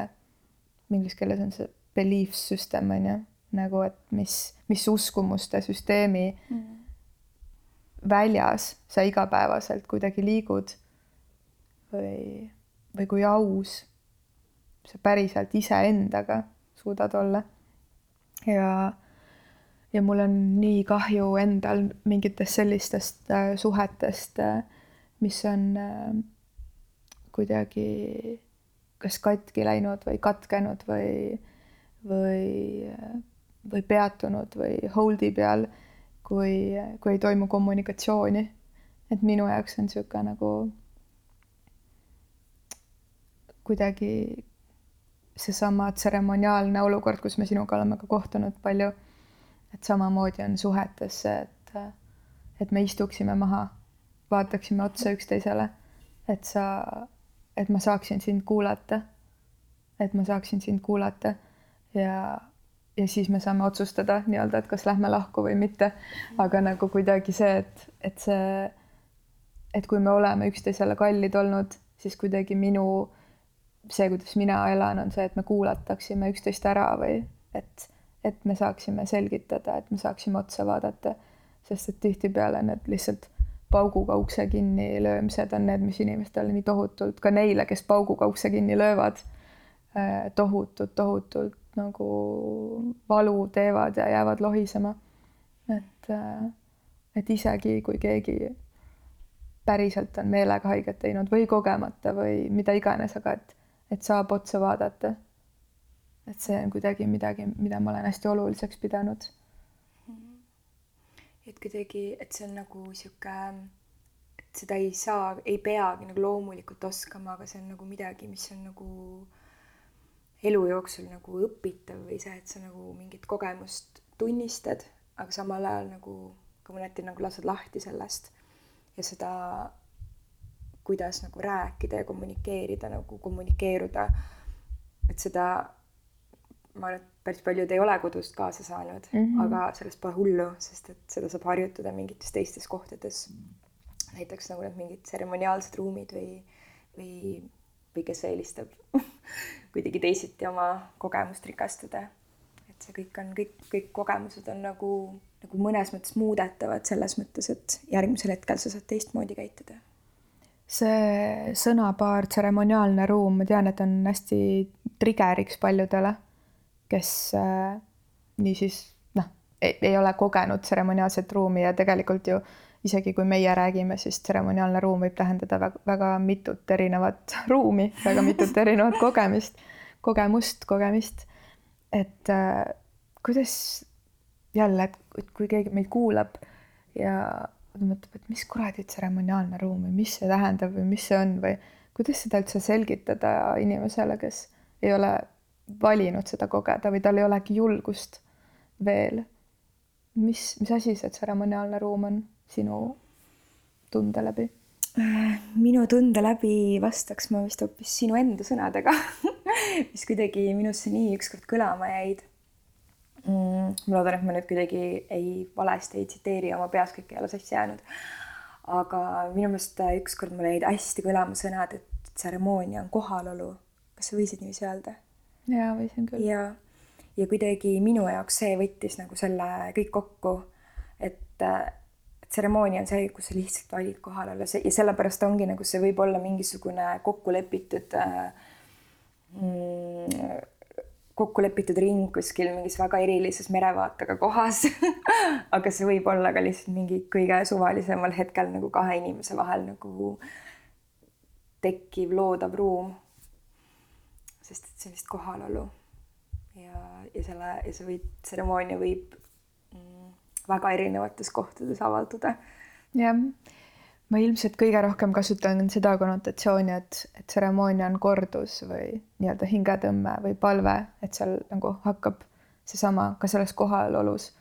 inglise keeles on see belief system on ju, nagu et mis, mis uskumuste süsteemi mm. väljas sa igapäevaselt kuidagi liigud. või, või kui aus sa päriselt iseendaga suudad olla. ja, ja mul on nii kahju endal mingitest sellistest äh, suhetest äh,, mis on äh, kuidagi kas katki läinud või katkenud või, või, või peatunud või hold'i peal, kui, kui ei toimu kommunikatsiooni. et minu jaoks on niisugune nagu kuidagi seesama tseremoniaalne olukord, kus me sinuga oleme ka kohtunud palju. et samamoodi on suhetes see, et, et me istuksime maha, vaataksime otsa üksteisele, et sa, et ma saaksin sind kuulata. et ma saaksin sind kuulata ja, ja siis me saame otsustada nii-öelda, et kas lähme lahku või mitte. aga nagu kuidagi see, et, et see, et kui me oleme üksteisele kallid olnud, siis kuidagi minu, see, kuidas mina elan, on see, et me kuulataksime üksteist ära või et, et me saaksime selgitada, et me saaksime otsa vaadata. sest et tihtipeale need lihtsalt pauguga ukse kinni löömised on need, mis inimestele nii tohutult, ka neile, kes pauguga ukse kinni löövad, tohutult, tohutult nagu valu teevad ja jäävad lohisema. et, et isegi kui keegi päriselt on meelega haiget teinud või kogemata või mida iganes, aga et, et saab otsa vaadata. et see on kuidagi midagi, mida ma olen hästi oluliseks pidanud. Et kuidagi, et see on nagu sihuke, et seda ei saa, ei peagi nagu loomulikult oskama, aga see on nagu midagi, mis on nagu elu jooksul nagu õpitav või see, et sa nagu mingit kogemust tunnistad, aga samal ajal nagu ka mõneti nagu lased lahti sellest ja seda, kuidas nagu rääkida ja kommunikeerida, nagu kommunikeeruda. et seda, ma arvan, et päris paljud ei ole kodust kaasa saanud mm, -hmm. aga sellest pole hullu, sest et seda saab harjutada mingites teistes kohtades. näiteks nagu need mingid tseremoniaalsed ruumid või, või, või kes eelistab kuidagi teisiti oma kogemust rikastada. et see kõik on, kõik, kõik kogemused on nagu nagu mõnes mõttes muudetavad selles mõttes, et järgmisel hetkel sa saad teistmoodi käituda. see sõnapaar tseremoniaalne ruum, ma tean, et on hästi trigger'iks paljudele, kes äh, niisiis noh, ei ole kogenud tseremoniaalset ruumi ja tegelikult ju isegi kui meie räägime, siis tseremoniaalne ruum võib tähendada väga, väga mitut erinevat ruumi, väga mitut erinevat kogemist, kogemust, kogemist. et äh, kuidas jälle, et kui keegi meid kuulab ja mõtleb, et mis kuradi tseremoniaalne ruum või mis see tähendab või mis see on või kuidas seda üldse selgitada inimesele, kes ei ole valinud seda kogeda või tal ei olegi julgust veel. mis, mis asi see tseremoniaalne ruum on sinu tunde läbi? minu tunde läbi vastaks ma vist hoopis sinu enda sõnadega mis kuidagi minusse nii ükskord kõlama jäid mm,. ma loodan, et ma nüüd kuidagi ei valesti ei tsiteeri oma peas kõik ei ole sassi jäänud. aga minu meelest ükskord mul jäid hästi kõlama sõnad, et tseremoonia on kohalolu. kas sa võisid niiviisi öelda? Jaa, võisin küll. ja, ja kuidagi minu jaoks see võttis nagu selle kõik kokku, et tseremoonia on see, kus sa lihtsalt valid kohal olla ja sellepärast ongi nagu see võib olla mingisugune kokku lepitud äh, mm, kokku lepitud ring kuskil mingis väga erilises merevaatega kohas aga see võib olla ka lihtsalt mingi kõige suvalisemal hetkel nagu kahe inimese vahel nagu tekkiv loodav ruum. Sest et lihtsalt kohalolu. ja, ja selle ja see võib, tseremoonia võib mm, väga erinevates kohtades avalduda. jah ma ilmselt kõige rohkem kasutan seda konnotatsiooni, et, et tseremoonia on kordus või nii-öelda hingetõmme või palve, et seal nagu hakkab seesama ka selles kohalolus.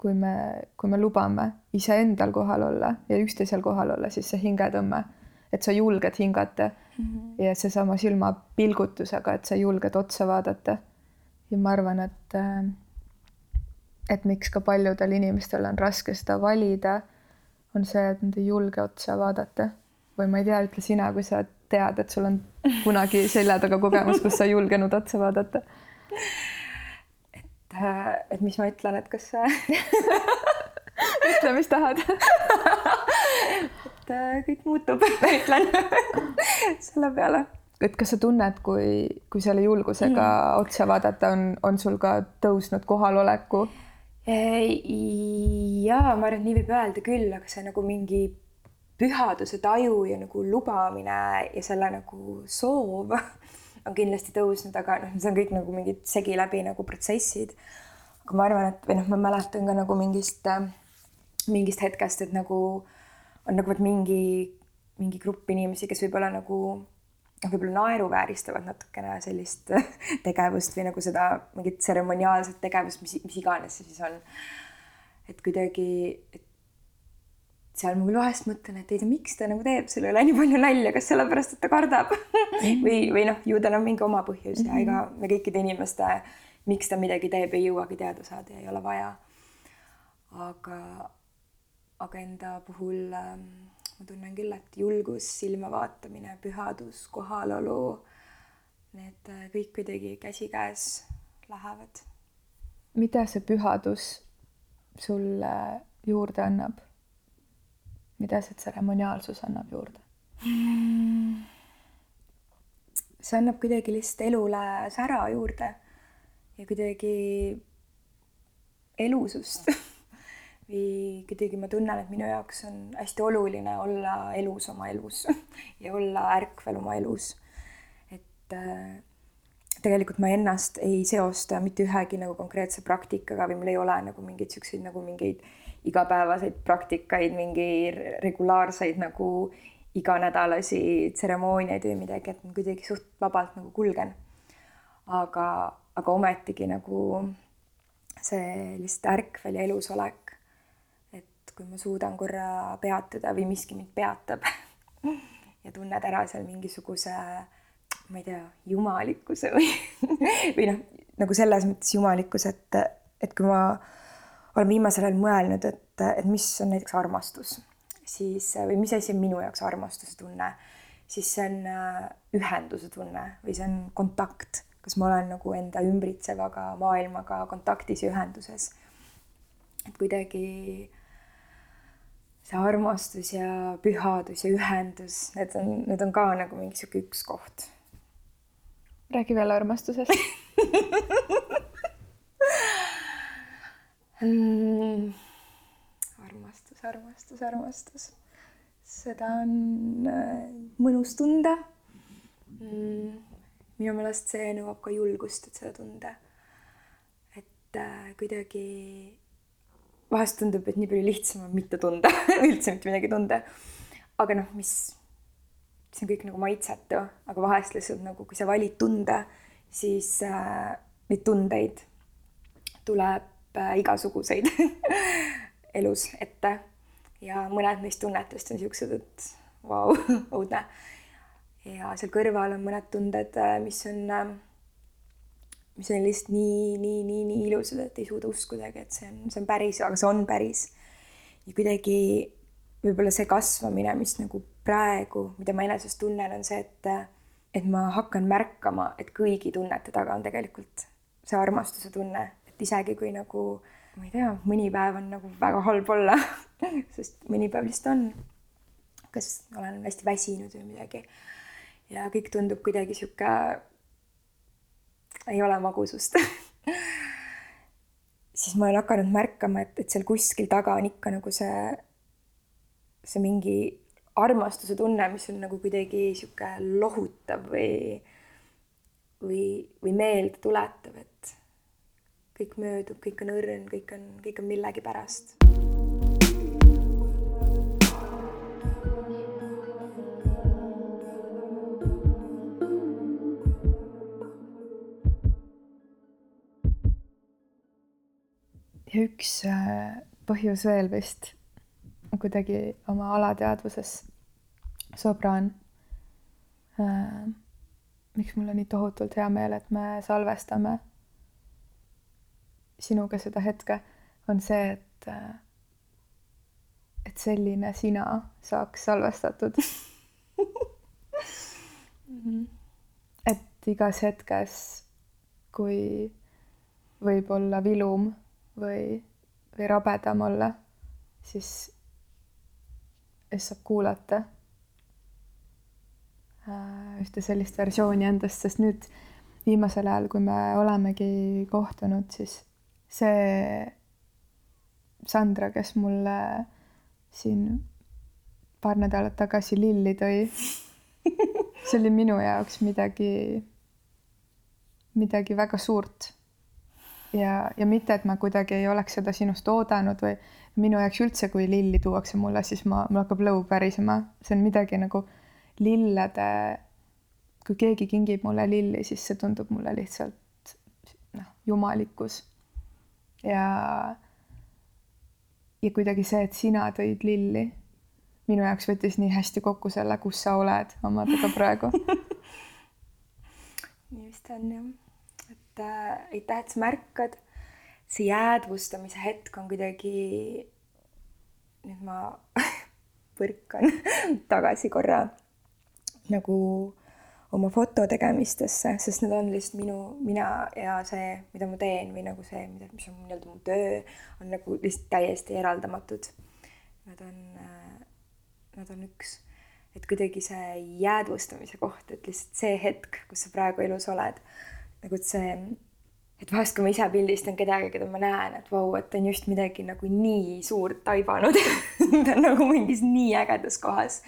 kui me, kui me lubame iseendal kohal olla ja üksteisel kohal olla, siis see hingetõmme, et sa julged hingata mm -hmm. ja seesama silmapilgutusega, et sa julged otsa vaadata. ja ma arvan, et, et miks ka paljudel inimestel on raske seda valida on see, et nad ei julge otsa vaadata või ma ei tea, ütle sina, kui sa tead, et sul on kunagi selja taga kogemus, kus sa ei julgenud otsa vaadata. et, äh, et mis ma ütlen, et kas ütle, mis tahad et äh, kõik muutub, ütlen selle peale. et kas sa tunned, kui, kui selle julgusega mm. otsa vaadata, on, on sul ka tõusnud kohaloleku? jaa, ma arvan, et nii võib öelda küll, aga see nagu mingi pühaduse taju ja nagu lubamine ja selle nagu soov on kindlasti tõusnud, aga noh, see on kõik nagu mingid segi läbi nagu protsessid. aga ma arvan, et või noh, ma mäletan ka nagu mingist, mingist hetkest, et nagu on nagu vot mingi, mingi grupp inimesi, kes võib-olla nagu noh, võib-olla naeruvääristavad natukene sellist tegevust või nagu seda mingit tseremoniaalset tegevust, mis, mis iganes see siis on. et kuidagi, et seal ma küll vahest mõtlen, et ei tea, miks ta nagu teeb selle üle nii palju nalja, kas sellepärast, et ta kardab või, või noh, ju tal on mingi oma põhjus ja ega me kõikide inimeste, miks ta midagi teeb, ei jõuagi teada saada ja ei ole vaja. aga, aga enda puhul ähm, ma tunnen küll, et julgus, silmavaatamine, pühadus, kohalolu, need äh, kõik kuidagi käsikäes lähevad. mida see pühadus sulle juurde annab? mida see tseremoniaalsus annab juurde mm.? see annab kuidagi lihtsalt elule sära juurde ja kuidagi elusust või kuidagi ma tunnen, et minu jaoks on hästi oluline olla elus oma elus ja olla ärkvel oma elus. et äh, tegelikult ma ennast ei seosta mitte ühegi nagu konkreetse praktikaga või mul ei ole nagu mingeid siukseid nagu mingeid igapäevaseid praktikaid, mingi regulaarseid nagu iganädalasi tseremooniaid või midagi, et ma kuidagi suht vabalt nagu kulgen. aga, aga ometigi nagu see lihtsalt ärkvel ja elusolek. et kui ma suudan korra peatuda või miski mind peatab ja tunned ära seal mingisuguse, ma ei tea, jumalikkuse või või noh, nagu selles mõttes jumalikus, et, et kui ma olen viimasel ajal mõelnud, et, et mis on näiteks armastus, siis või mis asi on minu jaoks armastuse tunne, siis see on äh, ühenduse tunne või see on kontakt, kas ma olen nagu enda ümbritsevaga maailmaga kontaktis ja ühenduses. et kuidagi see armastus ja pühadus ja ühendus, need on, need on ka nagu mingi sihuke üks koht. räägi veel armastusest mm,? armastus, armastus, armastus. seda on äh, mõnus tunda mm,. minu meelest see nõuab ka julgust, et seda tunda. et äh, kuidagi vahest tundub, et nii palju lihtsam on mitte tunda üldse mitte midagi tunda. aga noh, mis, see on kõik nagu maitsetu, aga vahest lihtsalt nagu, kui sa valid tunda, siis äh, neid tundeid tuleb Äh, igasuguseid elus ette ja mõned neist tunnetest on siuksed, et vau wow, õudne. ja seal kõrval on mõned tunded, äh, mis on, äh, mis on lihtsalt nii, nii, nii, nii ilusad, et ei suuda uskudagi, et see on, see on päris, aga see on päris. ja kuidagi võib-olla see kasvamine, mis nagu praegu, mida ma enesest tunnen, on see, et, et ma hakkan märkama, et kõigi tunnete taga on tegelikult see armastuse tunne et isegi kui nagu ma ei tea, mõni päev on nagu väga halb olla sest mõni päev lihtsalt on, kas olen hästi väsinud või midagi. ja kõik tundub kuidagi sihuke, ei ole magusust siis ma olen hakanud märkama, et, et seal kuskil taga on ikka nagu see, see mingi armastuse tunne, mis on nagu kuidagi sihuke lohutav või, või, või meelde tuletav, et kõik möödub, kõik on õrn, kõik on, kõik on millegi ja üks äh, põhjus veel vist kuidagi oma alateadvuses, Sobran äh,. miks mul on nii tohutult hea meel, et me salvestame sinuga seda hetke, on see, et, et selline sina saaks salvestatud et igas hetkes, kui võib olla vilum või, või rabedam olla, siis, siis saab kuulata äh, ühte sellist versiooni endast, sest nüüd viimasel ajal, kui me olemegi kohtunud, siis see Sandra, kes mulle siin paar nädalat tagasi lilli tõi, see oli minu jaoks midagi, midagi väga suurt. Ja, ja mitte, et ma kuidagi ei oleks seda sinust oodanud või minu jaoks üldse, kui lilli tuuakse mulle, siis ma, mul hakkab lõu pärisema, see on midagi nagu lillede, kui keegi kingib mulle lilli, siis see tundub mulle lihtsalt noh, jumalikkus. Ja, ja kuidagi see, et sina tõid lilli minu jaoks võttis nii hästi kokku selle, kus sa oled omadega praegu. Nii vist on jah, et äh, aitäh, et sa märkad. see jäädvustamise hetk on kuidagi, nüüd ma põrkan tagasi korra nagu oma foto tegemistesse, sest need on lihtsalt minu, mina ja see, mida ma teen või nagu see, mida, mis on nii-öelda mu töö, on nagu lihtsalt täiesti eraldamatud. Nad on, äh, nad on üks et kuidagi see jäädvustamise koht, et lihtsalt see hetk, kus sa praegu elus oled, nagu et see, et vahest, kui ma ise pildistan kedagi, keda ma näen, et vau, et ta on just midagi nagu nii suurt taibanud ta on nagu mingis nii ägedas kohas,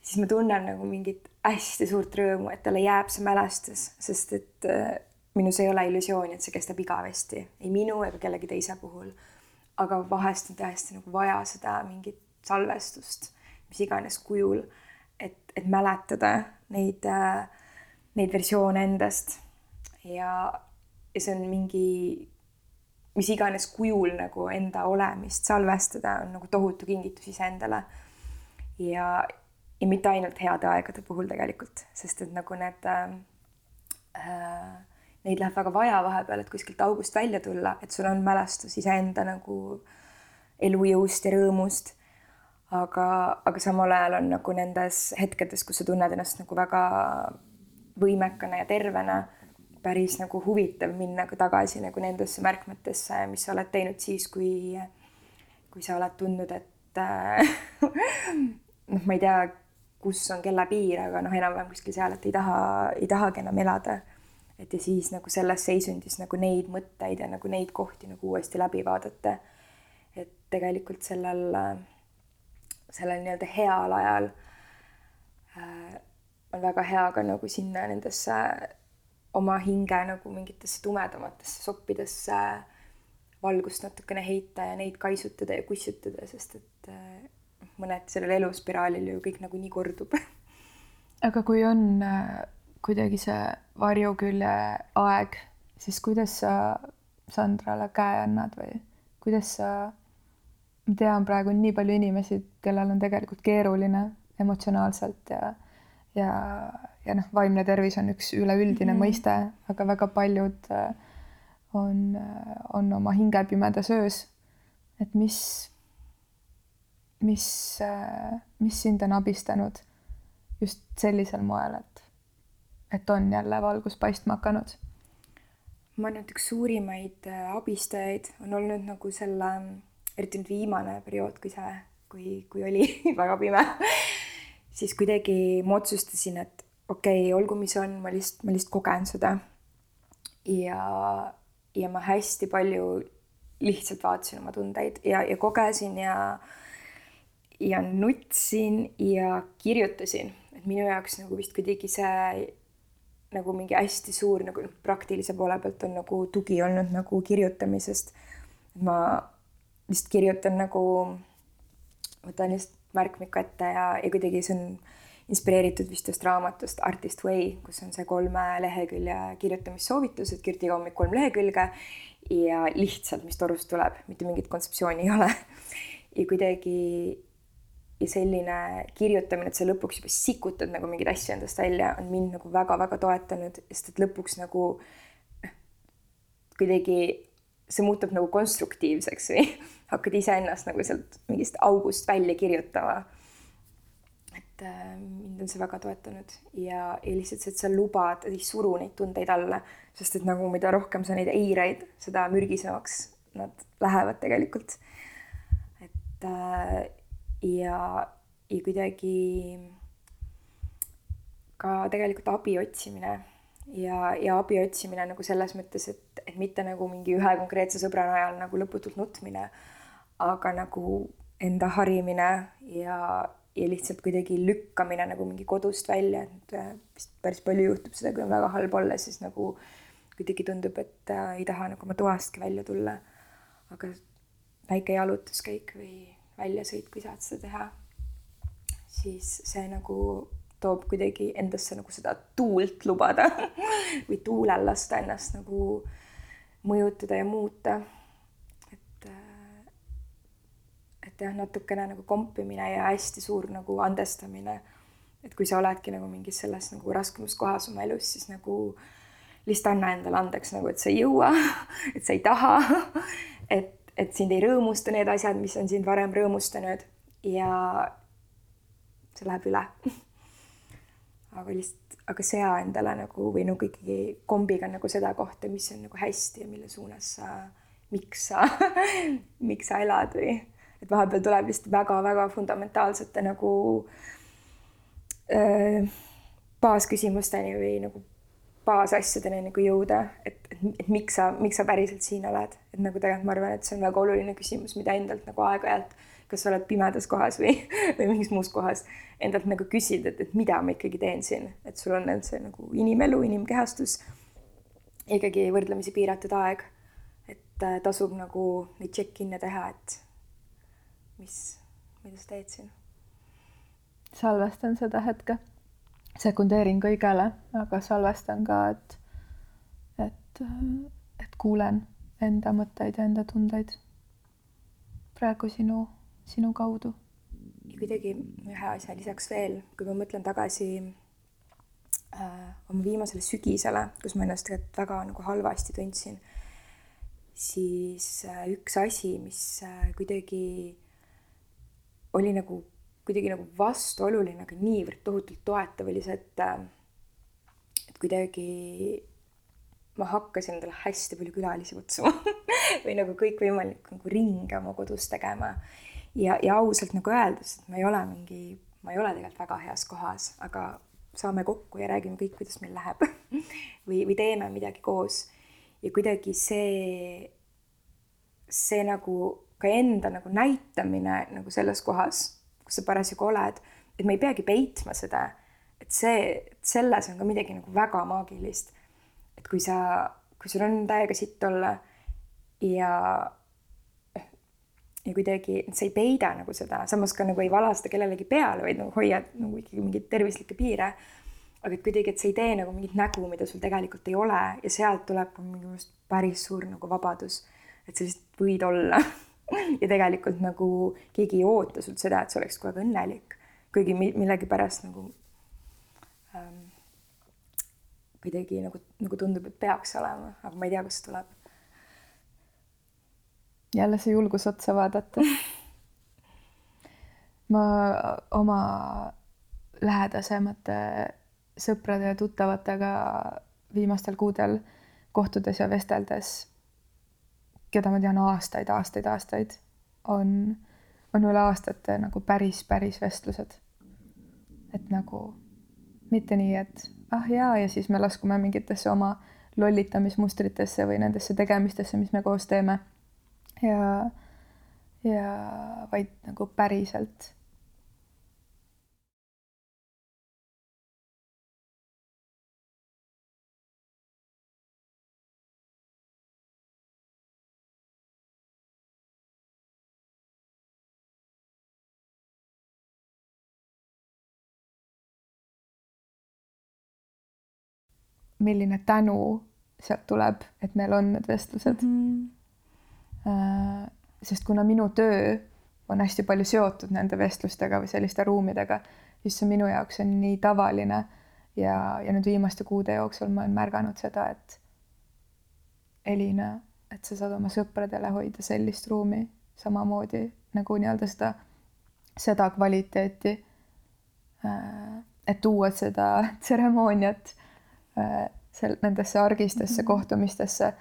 siis ma tunnen nagu mingit hästi suurt rõõmu, et talle jääb see mälestus, sest et äh, minus ei ole illusiooni, et see kestab igavesti, ei minu ega kellegi teise puhul. aga vahest on tõesti nagu vaja seda mingit salvestust mis iganes kujul, et, et mäletada neid, äh, neid versioone endast. Ja, ja see on mingi, mis iganes kujul nagu enda olemist salvestada, on nagu tohutu kingitus iseendale. ja, ja mitte ainult heade aegade puhul tegelikult, sest et nagu need äh, äh, neid läheb väga vaja vahepeal, et kuskilt august välja tulla, et sul on mälestus iseenda nagu elujõust ja rõõmust aga, aga samal ajal on nagu nendes hetkedes, kus sa tunned ennast nagu väga võimekana ja tervena, päris nagu huvitav minna ka tagasi nagu nendesse märkmetesse, mis sa oled teinud siis, kui, kui sa oled tundnud, et noh, ma ei tea, kus on kella piir, aga noh, enam-vähem kuskil seal, et ei taha, ei tahagi enam elada. et ja siis nagu selles seisundis nagu neid mõtteid ja nagu neid kohti nagu uuesti läbi vaadata. et tegelikult sellel äh, sellel nii-öelda heal ajal äh, on väga hea ka nagu sinna nendesse oma hinge nagu mingitesse tumedamatesse soppidesse valgust natukene heita ja neid kaisutada ja kussutada, sest et äh, mõned sellel eluspiraalil ju kõik nagunii kordub. aga kui on äh, kuidagi see varjukülje aeg, siis kuidas sa Sandrale käe annad või kuidas sa ma tean, praegu on nii palju inimesi, kellel on tegelikult keeruline emotsionaalselt ja ja, ja noh, vaimne tervis on üks üleüldine mm -hmm. mõiste, aga väga paljud äh, on, äh, on oma hinge pimedas öös. et mis, mis, äh, mis sind on abistanud just sellisel moel, et, et on jälle valgus paistma hakanud? ma arvan, et üks suurimaid abistajaid on olnud nagu selle eriti nüüd viimane periood, kui see, kui, kui oli väga pime, siis kuidagi ma otsustasin, et okei okay,, olgu, mis on, ma lihtsalt, ma lihtsalt kogen seda. ja, ja ma hästi palju lihtsalt vaatasin oma tundeid ja, ja kogesin ja, ja nutsin ja kirjutasin, et minu jaoks nagu vist kuidagi see nagu mingi hästi suur nagu praktilise poole pealt on nagu tugi olnud nagu kirjutamisest. ma lihtsalt kirjutan nagu, võtan lihtsalt märkmiku ette ja, ja kuidagi see on inspireeritud vist ühest raamatust Artist Way, kus on see kolme lehekülje kirjutamissoovitused, kirjutage hommik kolm lehekülge ja lihtsalt, mis torust tuleb, mitte mingit kontseptsiooni ei ole. ja kuidagi ja selline kirjutamine, et sa lõpuks juba sikutad nagu mingeid asju endast välja, on mind nagu väga-väga toetanud, sest et lõpuks nagu noh, kuidagi see muutub nagu konstruktiivseks või hakkad iseennast nagu sealt mingist august välja kirjutama. Et äh, mind on see väga toetanud ja, ja lihtsalt see, et sa lubad, ei suru neid tundeid alla, sest et nagu mida rohkem sa neid eiraid, seda mürgisemaks nad lähevad tegelikult. et äh, ja, ja kuidagi ka tegelikult abi otsimine ja, ja abi otsimine nagu selles mõttes, et, et mitte nagu mingi ühe konkreetse sõbra najal nagu lõputult nutmine, aga nagu enda harimine ja, ja lihtsalt kuidagi lükkamine nagu mingi kodust välja, et äh, vist päris palju juhtub seda, kui on väga halb olla, siis nagu kuidagi tundub, et äh, ei taha nagu oma toastki välja tulla. aga väike jalutuskäik või väljasõit, kui saad seda teha, siis see nagu toob kuidagi endasse nagu seda tuult lubada või tuulel lasta ennast nagu mõjutada ja muuta. Et, jah, natukene nagu kompimine ja hästi suur nagu andestamine. et kui sa oledki nagu mingis selles nagu raskemas kohas oma elus, siis nagu lihtsalt anna endale andeks nagu, et sa ei jõua, et sa ei taha, et, et sind ei rõõmusta need asjad, mis on sind varem rõõmustanud ja see läheb üle aga lihtsalt, aga sea endale nagu või nagu ikkagi kombiga nagu seda kohta, mis on nagu hästi ja mille suunas sa, miks sa miks sa elad või et vahepeal tuleb lihtsalt väga-väga fundamentaalsete nagu äh, baasküsimusteni või nagu baasasjadeni nagu jõuda, et, et, et miks sa, miks sa päriselt siin oled, et nagu tegelikult ma arvan, et see on väga oluline küsimus, mida endalt nagu aeg-ajalt kas sa oled pimedas kohas või, või mingis muus kohas, endalt nagu küsid, et, et mida ma ikkagi teen siin, et sul on see nagu inimelu, inimkehastus, ikkagi võrdlemisi piiratud aeg. et äh, tasub nagu neid check-in'e teha, et mis, mida sa teed siin. salvestan seda hetke, sekundeerin kõigele, aga salvestan ka, et, et, et kuulen enda mõtteid ja enda tundeid praegu sinu sinu kaudu. kuidagi ühe asja lisaks veel, kui ma mõtlen tagasi äh, oma viimasele sügisele, kus ma ennast tegelikult väga nagu halvasti tundsin, siis äh, üks asi, mis äh, kuidagi oli nagu kuidagi nagu vastuoluline, aga niivõrd tohutult toetav, oli see, et äh, et kuidagi ma hakkasin endale hästi palju külalisi kutsuma või nagu kõikvõimalik nagu ringe oma kodus tegema ja, ja ausalt nagu öeldes, et ma ei ole mingi, ma ei ole tegelikult väga heas kohas, aga saame kokku ja räägime kõik, kuidas meil läheb või, või teeme midagi koos. ja kuidagi see, see nagu ka enda nagu näitamine nagu selles kohas, kus sa parasjagu oled, et ma ei peagi peitma seda, et see, selles on ka midagi nagu väga maagilist. et kui sa, kui sul on täiega sitt olla ja ja kuidagi sa ei peida nagu seda, samas ka nagu ei vala seda kellelegi peale, vaid nagu hoiad nagu ikkagi mingeid tervislikke piire. aga et kuidagi, et sa ei tee nagu mingit nägu, mida sul tegelikult ei ole ja sealt tuleb ka minu meelest päris suur nagu vabadus. et sa lihtsalt võid olla ja tegelikult nagu keegi ei oota sult seda, et sa oleks kogu aeg õnnelik, kuigi millegipärast nagu ähm, kuidagi nagu, nagu tundub, et peaks olema, aga ma ei tea, kust tuleb jälle see julgus otsa vaadata. ma oma lähedasemate sõprade ja tuttavatega viimastel kuudel kohtudes ja vesteldes, keda ma tean aastaid, aastaid, aastaid, on, on üle aastate nagu päris, päris vestlused. et nagu mitte nii, et ah jaa, ja siis me laskume mingitesse oma lollitamismustritesse või nendesse tegemistesse, mis me koos teeme ja, ja vaid nagu päriselt. Milline tänu sealt tuleb, et meil on need vestlused mm. sest kuna minu töö on hästi palju seotud nende vestlustega või selliste ruumidega, siis see minu jaoks on nii tavaline ja, ja nüüd viimaste kuude jooksul ma olen märganud seda, et Elina, et sa saad oma sõpradele hoida sellist ruumi samamoodi nagu nii-öelda seda, seda kvaliteeti. Äh, et tuua seda tseremooniat seal nendesse argistesse mm -hmm. kohtumistesse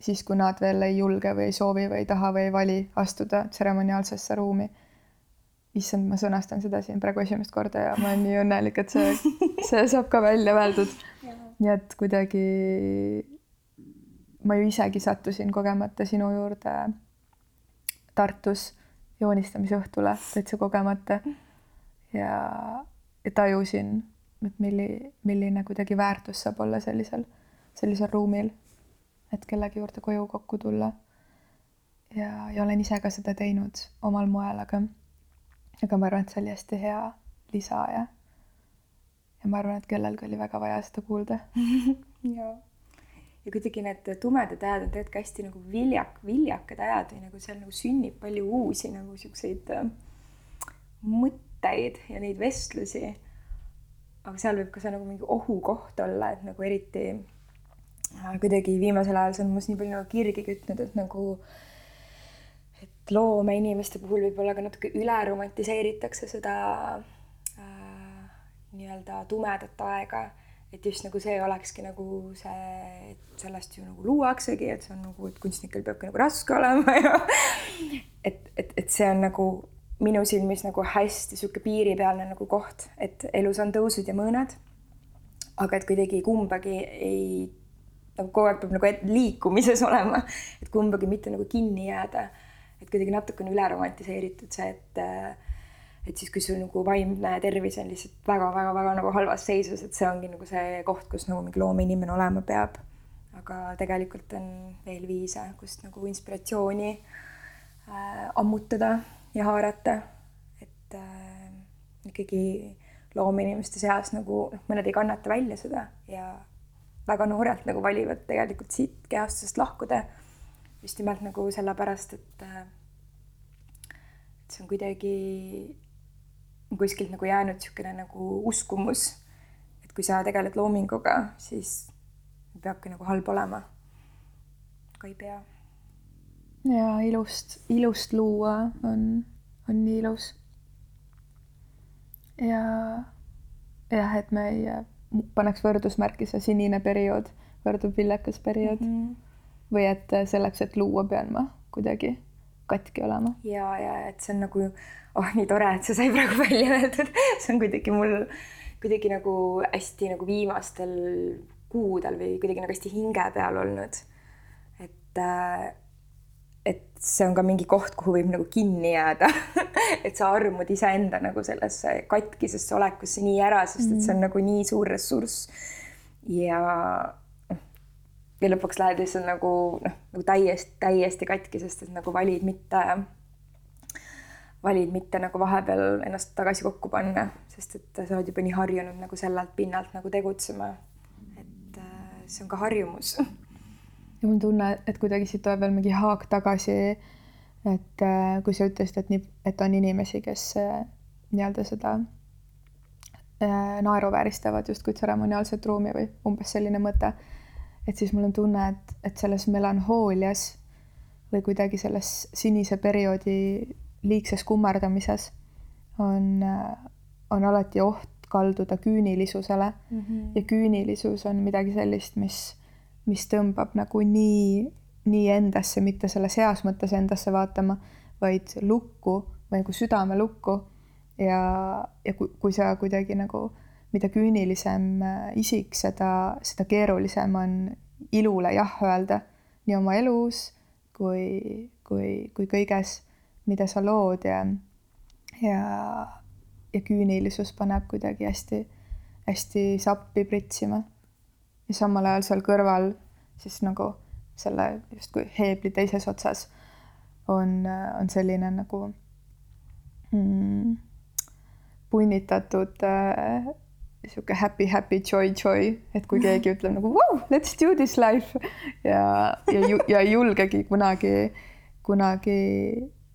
siis, kui nad veel ei julge või ei soovi või ei taha või ei vali astuda tseremoniaalsesse ruumi. issand, ma sõnastan seda siin praegu esimest korda ja ma olen nii õnnelik, et see, see saab ka välja öeldud. nii et kuidagi ma ju isegi sattusin kogemata sinu juurde Tartus joonistamise õhtule täitsa kogemata ja, ja tajusin, et milli, milline kuidagi väärtus saab olla sellisel, sellisel ruumil et kellegi juurde koju kokku tulla. ja, ja olen ise ka seda teinud omal moel, aga, aga ma arvan, et see oli hästi hea lisa ja, ja ma arvan, et kellelgi oli väga vaja seda kuulda ja, ja kuidagi need tumedad ajad on tegelikult hästi nagu viljak, viljakad ajad või nagu seal nagu sünnib palju uusi nagu siukseid äh, mõtteid ja neid vestlusi. Aga seal võib ka see nagu mingi ohukoht olla, et nagu eriti äh, kuidagi viimasel ajal see on minus nii palju nagu kirgi kütnud, et nagu et loomeinimeste puhul võib-olla ka natuke üle romantiseeritakse seda äh, nii-öelda tumedat aega. Et just nagu see olekski nagu see, et sellest ju nagu luuaksegi, et see on nagu, et kunstnikel peabki nagu raske olema ja et, et, et see on nagu minu silmis nagu hästi sihuke piiripealne nagu koht, et elus on tõusud ja mõõnad. aga et kuidagi kumbagi ei, nagu kogu aeg peab nagu liikumises olema, et kumbagi mitte nagu kinni jääda. et kuidagi natukene üle romantiseeritud see, et et siis, kui sul nagu vaimne tervis on lihtsalt väga-väga-väga nagu halvas seisus, et see ongi nagu see koht, kus nagu mingi loomeinimene olema peab. aga tegelikult on veel viise, kust nagu inspiratsiooni äh, ammutada ja haarata. et äh, ikkagi loomeinimeste seas nagu noh, mõned ei kannata välja seda ja väga noorelt nagu valivad tegelikult siit kehastusest lahkuda. just nimelt nagu sellepärast, et äh, et see on kuidagi kuskilt nagu jäänud niisugune nagu uskumus, et kui sa tegeled loominguga, siis peabki nagu halb olema. aga ei pea. Ja ilust, ilust luua on, on nii ilus. ja jah, et me ei paneks võrdusmärki, see sinine periood võrdub viljakas periood mm. -hmm. või et selleks, et luua, pean ma kuidagi katki olema. ja, ja et see on nagu oh, nii tore, et see sai praegu välja öeldud see on kuidagi mul kuidagi nagu hästi nagu viimastel kuudel või kuidagi nagu hästi hinge peal olnud. et, äh, et see on ka mingi koht, kuhu võib nagu kinni jääda et sa armud iseenda nagu sellesse katkisesse olekusse nii ära, sest et see on mm. nagu nii suur ressurss. ja ja lõpuks lähed lihtsalt nagu noh, nagu täiesti, täiesti katki, sest et nagu valid mitte valid mitte nagu vahepeal ennast tagasi kokku panna, sest et sa oled juba nii harjunud nagu sellelt pinnalt nagu tegutsema. et äh, see on ka harjumus. ja mul tunne, et kuidagi siit tuleb veel mingi haak tagasi. et äh, kui sa ütlesid, et nii, et on inimesi, kes äh, nii-öelda seda naeruvääristavad justkui tseremoniaalset ruumi või umbes selline mõte. et siis mul on tunne, et, et selles melanhoolias või kuidagi selles sinise perioodi liigses kummardamises on, on alati oht kalduda küünilisusele mm. -hmm. ja küünilisus on midagi sellist, mis, mis tõmbab nagu nii, nii endasse, mitte selles heas mõttes endasse vaatama, vaid lukku või nagu südame lukku. ja, ja kui, kui sa kuidagi nagu, mida küünilisem isik, seda, seda keerulisem on ilule jah öelda nii oma elus kui, kui, kui kõiges mida sa lood ja, ja, ja küünilisus paneb kuidagi hästi, hästi sappi pritsima. Ja samal ajal seal kõrval siis nagu selle justkui heebli teises otsas on, on selline nagu mm, punnitatud äh, sihuke happy, happy, joy, joy, et kui keegi ütleb nagu wow, let's do this life! ja, ja, ja ei julgegi kunagi, kunagi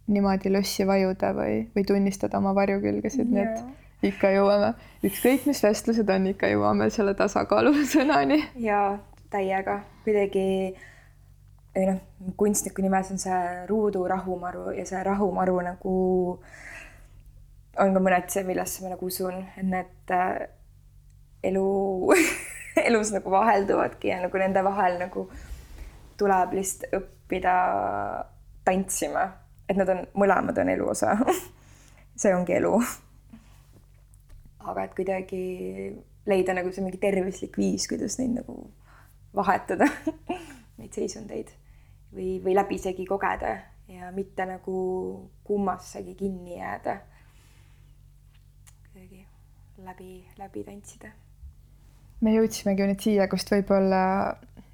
niimoodi lossi vajuda või, või tunnistada oma varjukülgesid, nii et ikka jõuame, ükskõik mis vestlused on, ikka jõuame selle tasakaalu sõnani. ja täiega kuidagi ei noh, kunstniku nimes on see ruudu rahumaru ja see rahumaru nagu on ka mõned see, millesse ma nagu usun, et need äh, elu elus nagu vahelduvadki ja nagu nende vahel nagu tuleb lihtsalt õppida tantsima et nad on, mõlemad on elu osa see ongi elu. Aga et kuidagi leida nagu see mingi tervislik viis, kuidas neid nagu vahetada neid seisundeid või, või läbisegi kogeda ja mitte nagu kummassegi kinni jääda. kuidagi läbi, läbi tantsida. me jõudsimegi nüüd siia, kust võib-olla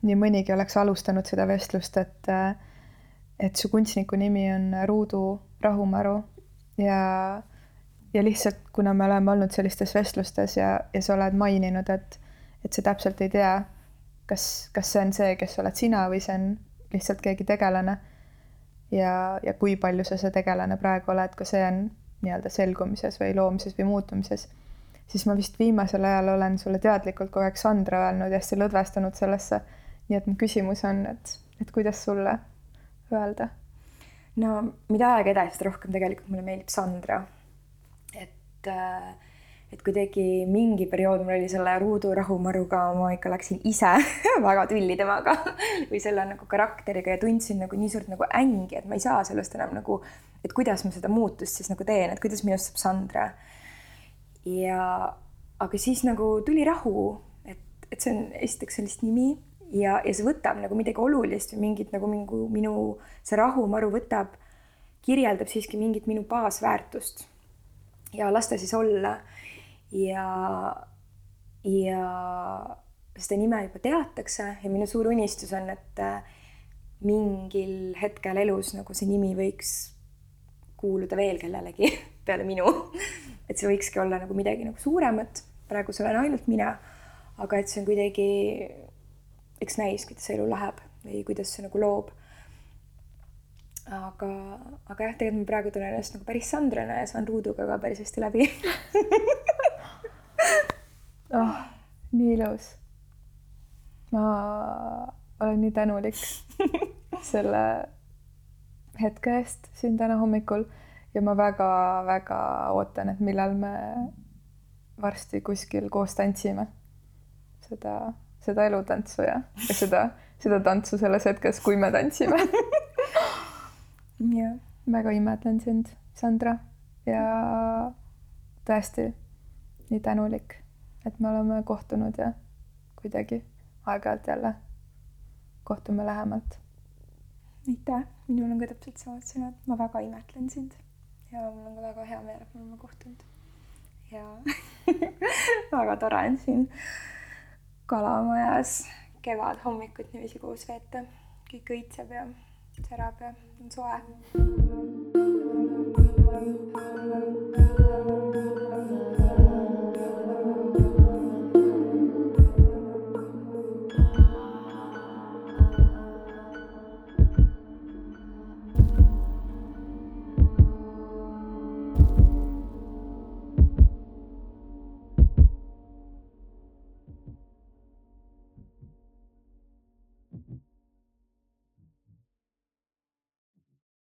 nii mõnigi oleks alustanud seda vestlust, et et su kunstniku nimi on Ruudu Rahumäru ja, ja lihtsalt, kuna me oleme olnud sellistes vestlustes ja, ja sa oled maininud, et, et sa täpselt ei tea, kas, kas see on see, kes oled sina või see on lihtsalt keegi tegelane. ja, ja kui palju sa see tegelane praegu oled, ka see on nii-öelda selgumises või loomises või muutumises. siis ma vist viimasel ajal olen sulle teadlikult kogu aeg Sandra öelnud ja hästi lõdvestunud sellesse. nii et mu küsimus on, et, et kuidas sulle öelda? no mida aega edasi, seda rohkem tegelikult mulle meeldib Sandra. Et äh, et kuidagi mingi periood mul oli selle Ruudu rahumaruga, ma ikka läksin ise väga tülli temaga või selle nagu karakteriga ja tundsin nagu nii suurt nagu ängi, et ma ei saa sellest enam nagu, et kuidas ma seda muutust siis nagu teen, et kuidas minust saab Sandra. ja, aga siis nagu tuli rahu, et, et see on esiteks sellist nimi ja, ja see võtab nagu midagi olulist või mingit nagu minu, minu see rahumaru võtab, kirjeldab siiski mingit minu baasväärtust. Ja las ta siis olla ja, ja seda nime juba teatakse ja minu suur unistus on, et äh, mingil hetkel elus nagu see nimi võiks kuuluda veel kellelegi peale minu. et see võikski olla nagu midagi nagu suuremat, praegu see olen ainult mina, aga et see on kuidagi, eks näis, kuidas elu läheb või kuidas see nagu loob. Aga, aga jah, tegelikult ma praegu tunnen ennast nagu päris Sandrana ja saan Ruuduga ka päris hästi läbi oh, nii ilus. ma olen nii tänulik selle hetke eest siin täna hommikul ja ma väga-väga ootan, et millal me varsti kuskil koos tantsime. seda, seda elutantsu ja, ja seda, seda tantsu selles hetkes, kui me tantsime jah, väga imetlen sind, Sandra. Ja tõesti nii tänulik, et me oleme kohtunud ja kuidagi aeg-ajalt jälle kohtume lähemalt. aitäh, minul on ka täpselt samad sõnad, ma väga imetlen sind. Ja mul on ka väga hea meel, et me oleme kohtunud. ja väga tore on siin kalamajas kevadhommikut niiviisi koos veeta, kõik õitseb ja terapia. não Vamos lá.